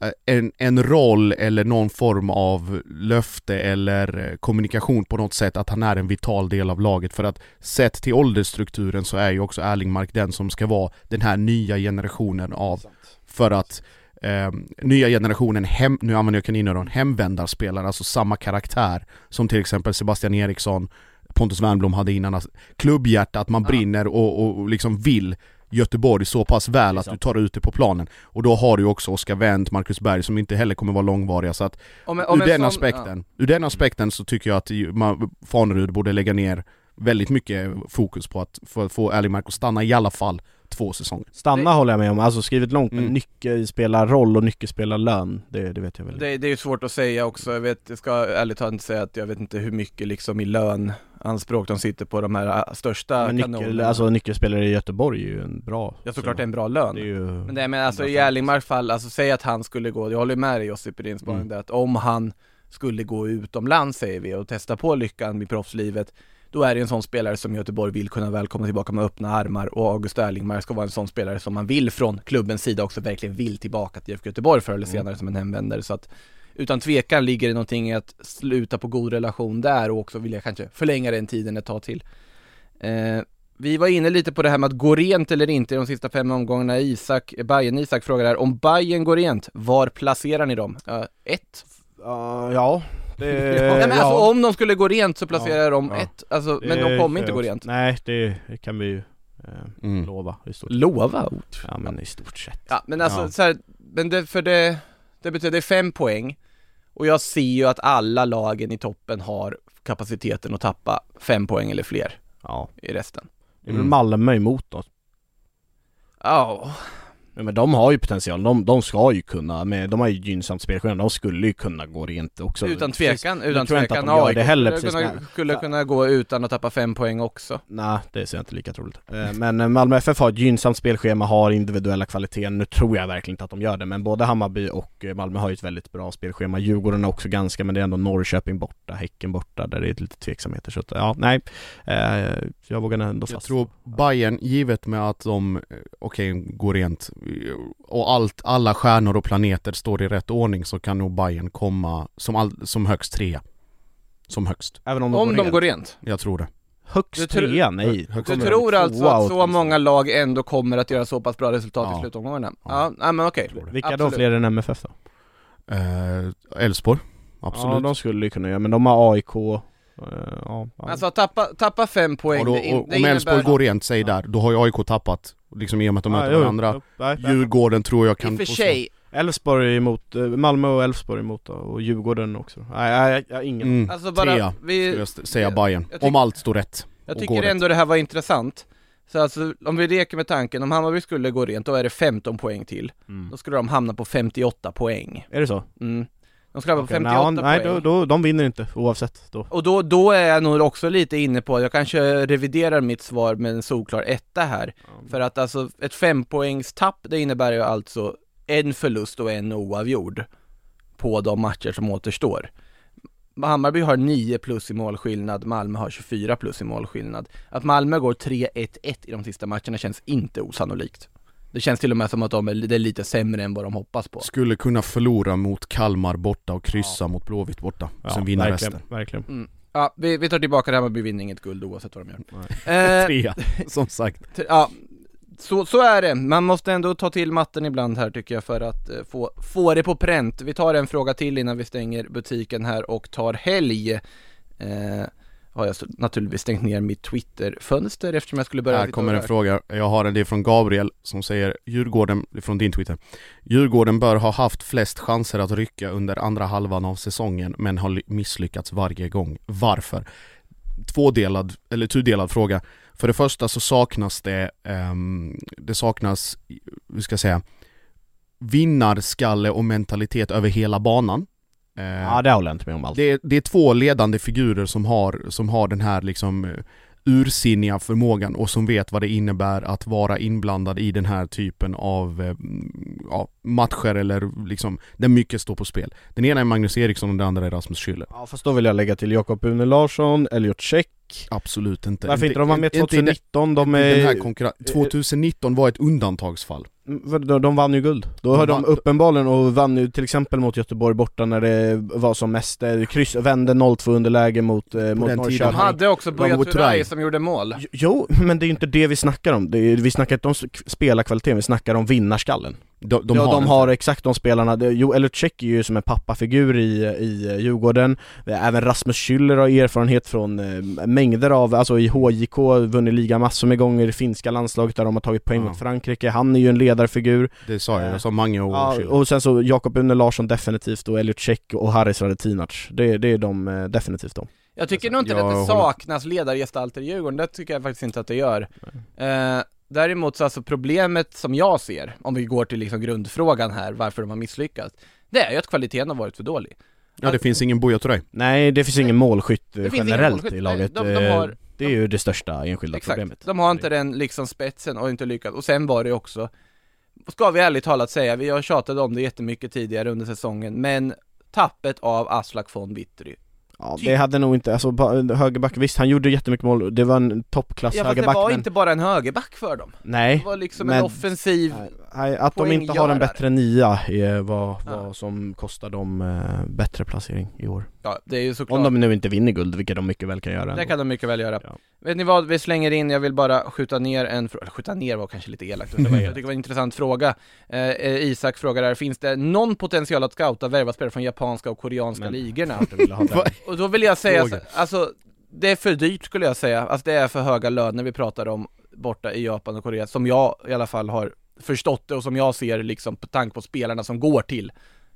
Eh, En, en roll eller någon form av löfte eller eh, kommunikation på något sätt att han är en vital del av laget för att sett till åldersstrukturen så är ju också Erlingmark den som ska vara den här nya generationen av för att eh, nya generationen hem, nu använder jag kaninöron, hemvändarspelare, alltså samma karaktär som till exempel Sebastian Eriksson, Pontus Wernbloom hade innan, alltså, klubbhjärta, att man Ja. brinner och, och, och liksom vill Göteborg så pass väl att du tar ut det på planen. Och då har du också Oskar Wendt, Marcus Berg som inte heller kommer vara långvariga. Så att Om, om ur en den sån- aspekten, ur den aspekten så tycker jag att man, Fanerud borde lägga ner väldigt mycket fokus på att för att få Erlingmark att stanna i alla fall två säsonger. Stanna Det- håller jag med om, alltså skrivit långt men Mm. nyckelspelarroll och nyckelspelarlön, det, det vet jag väl Det, det är ju svårt att säga också, jag vet, jag ska ärligt talat inte säga att jag vet inte hur mycket liksom i lönanspråk de sitter på de här äh, största men nyckel, kanonerna. alltså nyckelspelare i Göteborg är ju en bra Ja såklart det är en bra lön. det är ju Men det men alltså i. Erlingmarks fall, alltså säg att han skulle gå, jag håller med dig Josip i din spaning Mm. där, att om han skulle gå utomlands säger vi och testa på lyckan i proffslivet då är det en sån spelare som Göteborg vill kunna välkomna tillbaka med öppna armar och August Erlingmark ska vara en sån spelare som man vill från klubbens sida också verkligen vill tillbaka till IFK Göteborg förr eller Mm. senare som en hemvändare så att utan tvekan ligger det någonting i att sluta på god relation där och också vilja kanske förlänga den tiden ett tag till. Eh, vi var inne lite på det här med att gå rent eller inte i de sista fem omgångarna. Isak, Bayern Isak frågar här, om Bayern går rent, var placerar ni dem? Uh, ett? Ja, ja det, (laughs) Nej men alltså om de skulle gå rent så placerar jag dem ja. ett, alltså, men de kommer inte gå rent. Nej, det, kan vi ju eh, Mm. lova i stort Lova ord. Ja men i stort sett Ja men alltså Ja. så här, men det, för det, det betyder det är fem poäng och jag ser ju att alla lagen i toppen har kapaciteten att tappa fem poäng eller fler Ja, i resten. det är väl Mm. Malmö emot då Ja, men de har ju potential, de, de ska ju kunna, med, de har ju gynnsamt spelschema, de skulle ju kunna gå rent också Utan Precis. tvekan, Jag utan tror inte tvekan. att de gör AIK det heller skulle precis kunna, skulle kunna gå utan att tappa fem poäng också. Nej, det ser jag inte lika troligt. Eh, Men eh, Malmö FF har ett gynnsamt spelschema, har individuella kvaliteter. Nu tror jag verkligen inte att de gör det, men både Hammarby och eh, Malmö har ju ett väldigt bra spelschema. Djurgården har också ganska, men det är ändå Norrköping borta, Häcken borta, där det är lite tveksamheter. Så att, ja, nej. Jag vågar ändå Jag fast. tror Bayern givet med att de, okej, går rent och allt, alla stjärnor och planeter står i rätt ordning så kan nog Bayern komma som, all, som högst trea. Som högst. Även om de Om går de rent. går rent. Jag tror det. Högst Du trea? Nej. Högst Du tror alltså att så många lag ändå kommer att göra så pass bra resultat i Ja. slutomgångarna? Ja, Ja. men okej. Det. Vilka då Absolut. fler än MFF då? Eh, Elfsborg, absolut. Ja, de skulle ju kunna göra, men de har AIK, ja, ja. Alltså tappa, tappa fem poäng, och då, och, det om Elfsborg innebär... går rent, säg där, då har ju AIK tappat, liksom i och med att de Ja, möter varandra. nej. Djurgården tror jag I kan och för få sig, Elfsborg emot, eh, Malmö och Elfsborg emot då, och Djurgården också. Nej, jag har ingen Mm, alltså bara, trea skulle vi, jag st- säga jag- Bayern jag om allt står rätt. jag tycker går rätt. ändå det här var intressant. Så alltså, om vi leker med tanken, om Hammarby skulle gå rent, då är det 15 poäng till. Mm. Då skulle de hamna på 58 poäng. Är det så? Mm. De skulle hamna på Okej, 58 nej, nej poäng. då, då, de vinner inte oavsett då. Och då, då är jag nog också lite inne på, jag kanske reviderar mitt svar med en solklar etta här. För att alltså ett fempoängstapp, det innebär ju alltså en förlust och en oavgjord på de matcher som återstår. Hammarby har 9 plus i målskillnad, Malmö har 24 plus i målskillnad. Att Malmö går 3-1-1 i de sista matcherna känns inte osannolikt. Det känns till och med som att de är, det är lite sämre än vad de hoppas på. Skulle kunna förlora mot Kalmar borta och kryssa mot Blåvitt borta. Ja, sen vinna verkligen, resten. verkligen. Mm. Ja, vi, vi tar tillbaka det här med Hammarby vinner inget guld oavsett vad de gör. Eh, (laughs) Trea, som sagt. Ja, så, så är det. Man måste ändå ta till matten ibland här tycker jag för att eh, få, få det på pränt. Vi tar en fråga till innan vi stänger butiken här och tar helg. Eh, har jag naturligtvis stängt ner mitt Twitter-fönster eftersom jag skulle börja Här kommer en fråga, jag har en, det är från Gabriel som säger Djurgården, från din Twitter Djurgården bör ha haft flest chanser att rycka under andra halvan av säsongen men har ly- misslyckats varje gång. Varför? Tvådelad, eller tudelad fråga. För det första så saknas det, ehm, det saknas, hur ska jag säga, vinnarskalle och mentalitet över hela banan. Eh, Ja det håller jag inte med om alls. det är, det är två ledande figurer som har, som har den här liksom eh, ursinniga förmågan och som vet vad det innebär att vara inblandad i den här typen av eh, ja, matcher eller liksom där mycket står på spel. Den ena är Magnus Eriksson och den andra är Rasmus Schüller. Ja fast då vill jag lägga till Jakob Une Larsson, Elliot Check Absolut inte. Varför inte de var med inte i den- 2019? De i den här är... konkurren- 2019 var ett undantagsfall. De, de vann ju guld. Då De hade de uppenbarligen och vann ju till exempel mot Göteborg borta när det var som mest, eh, kryss, vände 0-2 underläge mot, eh, mot den tiden. De Norrköping. hade också Buya Turay som gjorde mål. Jo- men det är ju inte det vi snackar om. Det är, vi snackar inte om spelarkvaliteten, vi snackar om vinnarskallen. De, de ja, har, de inte. har exakt de spelarna. Jo, Check är ju som en pappafigur i, i Djurgården. Även Rasmus Schüller har erfarenhet från eh, mängder av, alltså i HJK, vunnit liga massor med gånger, i finska landslaget där de har tagit poäng Ja. mot Frankrike. Han är ju en ledarfigur. Det sa jag, jag sa Mange och Ja, och sen så Jakob Une Larsson definitivt och Elliot Check och Haris Radetinac. Det, det är de eh, definitivt de. Jag tycker nog inte Jag att det håller- saknas ledargestalter i Djurgården, det tycker jag faktiskt inte att det gör. Eh, däremot så alltså problemet som jag ser, om vi går till liksom grundfrågan här, varför de har misslyckats, det är ju att kvaliteten har varit för dålig. Ja det finns ingen Buya Turay. Nej, det finns ingen målskytt eh, Det finns ingen generellt målskytt. i laget. Nej, de- de Eh, har- det är ju det största enskilda Exakt, problemet. de har inte den liksom spetsen och inte lyckats. Och sen var det också, ska vi ärligt talat säga, vi har tjatat om det jättemycket tidigare under säsongen, men tappet av Aslak von Witry. Ja, det hade nog inte, alltså ba- högerback, visst han gjorde jättemycket mål, det var en toppklass Ja fast det högerback var men... inte bara en högerback för dem. Nej, Det var liksom men- en offensiv, Nej, att de inte har en bättre nia är vad, Ja. vad som kostar dem eh, bättre placering i år. Ja det är ju såklart. Om de nu inte vinner guld, vilket de mycket väl kan göra Det ändå. kan de mycket väl göra. Ja. Vet ni vad, vi slänger in, jag vill bara skjuta ner en fråga, skjuta ner var kanske lite elakt, (laughs) jag tycker det var en intressant fråga. Eh, eh, Isak frågar där, finns det någon potential att scouta värva spelare från japanska och koreanska Men- ligorna? (laughs) Och då vill jag säga, så, alltså det är för dyrt skulle jag säga, alltså det är för höga löner vi pratar om borta i Japan och Korea, som jag i alla fall har förstått det och som jag ser liksom på tanke på spelarna som går till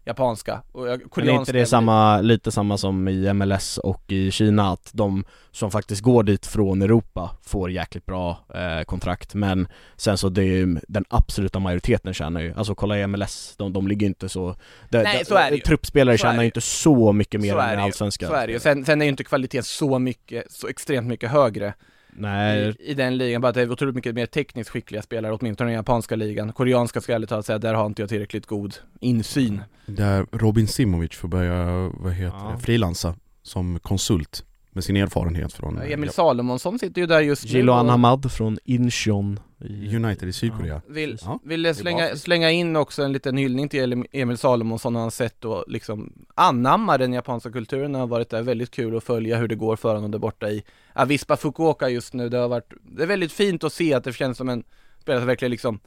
japanska och jag- Men är koreanska inte det samma, lite samma som i MLS och i Kina att de som faktiskt går dit från Europa får jäkligt bra eh, kontrakt men sen så det är ju den absoluta majoriteten tjänar ju, alltså kolla i MLS, de, de ligger inte så det, Nej, så är det ju. Truppspelare Så är tjänar ju inte så mycket mer är än. Allsvenskan Så är det ju. Sen, sen är ju inte kvaliteten så mycket, så extremt mycket högre Nej, i, i den ligan, bara att det är otroligt mycket mer tekniskt skickliga spelare, åtminstone i den japanska ligan. Koreanska ska jag ärligt talat säga, där har inte jag tillräckligt god insyn. Där Robin Simovic får börja, vad heter Ja. frilansa som konsult med sin erfarenhet från Emil Salomonsson sitter ju där just nu Jiloan och- Hamad från Incheon i United i Sydkorea. Vill, Ja, vill slänga, slänga in också en liten hyllning till Emil- Salomonsson och hans sätt att liksom anamma den japanska kulturen har varit där. Väldigt kul att följa hur det går för honom där borta i Avispa Fukuoka just nu. Det har varit, det är väldigt fint att se att det känns som en spelare som verkligen liksom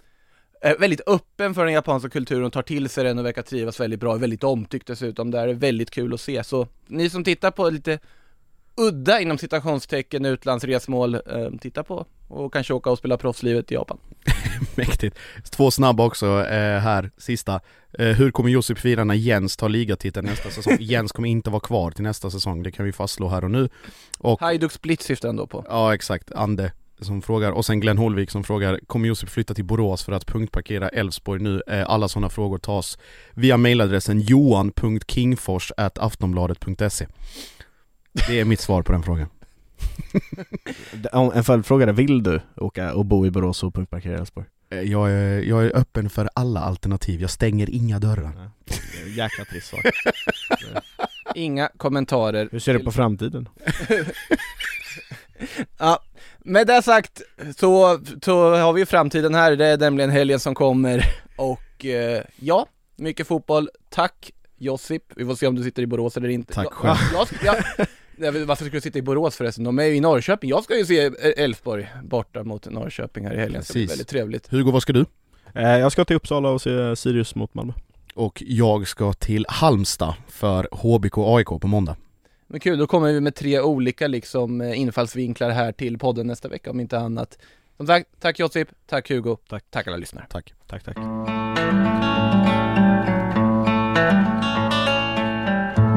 är väldigt öppen för den japanska kulturen och tar till sig den och verkar trivas väldigt bra, väldigt omtyckt dessutom. Det är väldigt kul att se. Så ni som tittar på lite udda inom citationstecken utlandsresmål, eh, titta på och kanske åka och spela proffslivet i Japan. (laughs) Mäktigt. Två snabba också eh, här, sista. Eh, hur kommer Josip fira när Jens tar ligatiteln nästa säsong? (laughs) Jens kommer inte vara kvar till nästa säsong, det kan vi fastslå här och nu. Och, Hajduk Split syftar ändå på. ja exakt, Ande som frågar, och sen Glenn Holvik som frågar Kommer Josip flytta till Borås för att punktparkera Elfsborg nu? Eh, alla sådana frågor tas via mailadressen johan.kingfors.aftonbladet.se Det är mitt svar på den frågan. (laughs) En följdfråga där, vill du åka och bo i Borås och punktparkera i Elfsborg? Eh, Jag är, jag är öppen för alla alternativ, jag stänger inga dörrar. Jäkla trist svar. (laughs) Inga kommentarer. Hur ser du på framtiden? (laughs) Ja, med det sagt så, så har vi ju framtiden här, det är nämligen helgen som kommer och eh, ja, mycket fotboll. Tack Josip, vi får se om du sitter i Borås eller inte. Tack själv. jag, jag, jag, vet, varför skulle du sitta i Borås förresten? De är ju i Norrköping. Jag ska ju se Elfsborg borta mot Norrköping här i helgen, så det blir väldigt trevligt. Hugo, vad ska du? Eh, Jag ska till Uppsala och se Sirius mot Malmö. Och jag ska till Halmstad för HBK AIK på måndag. Men kul, då kommer vi med tre olika liksom eh, infallsvinklar här till podden nästa vecka om inte annat. Som sagt, tack Josip, tack Hugo, Tack. tack alla lyssnare. Tack. Tack tack.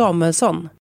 Samuelsson.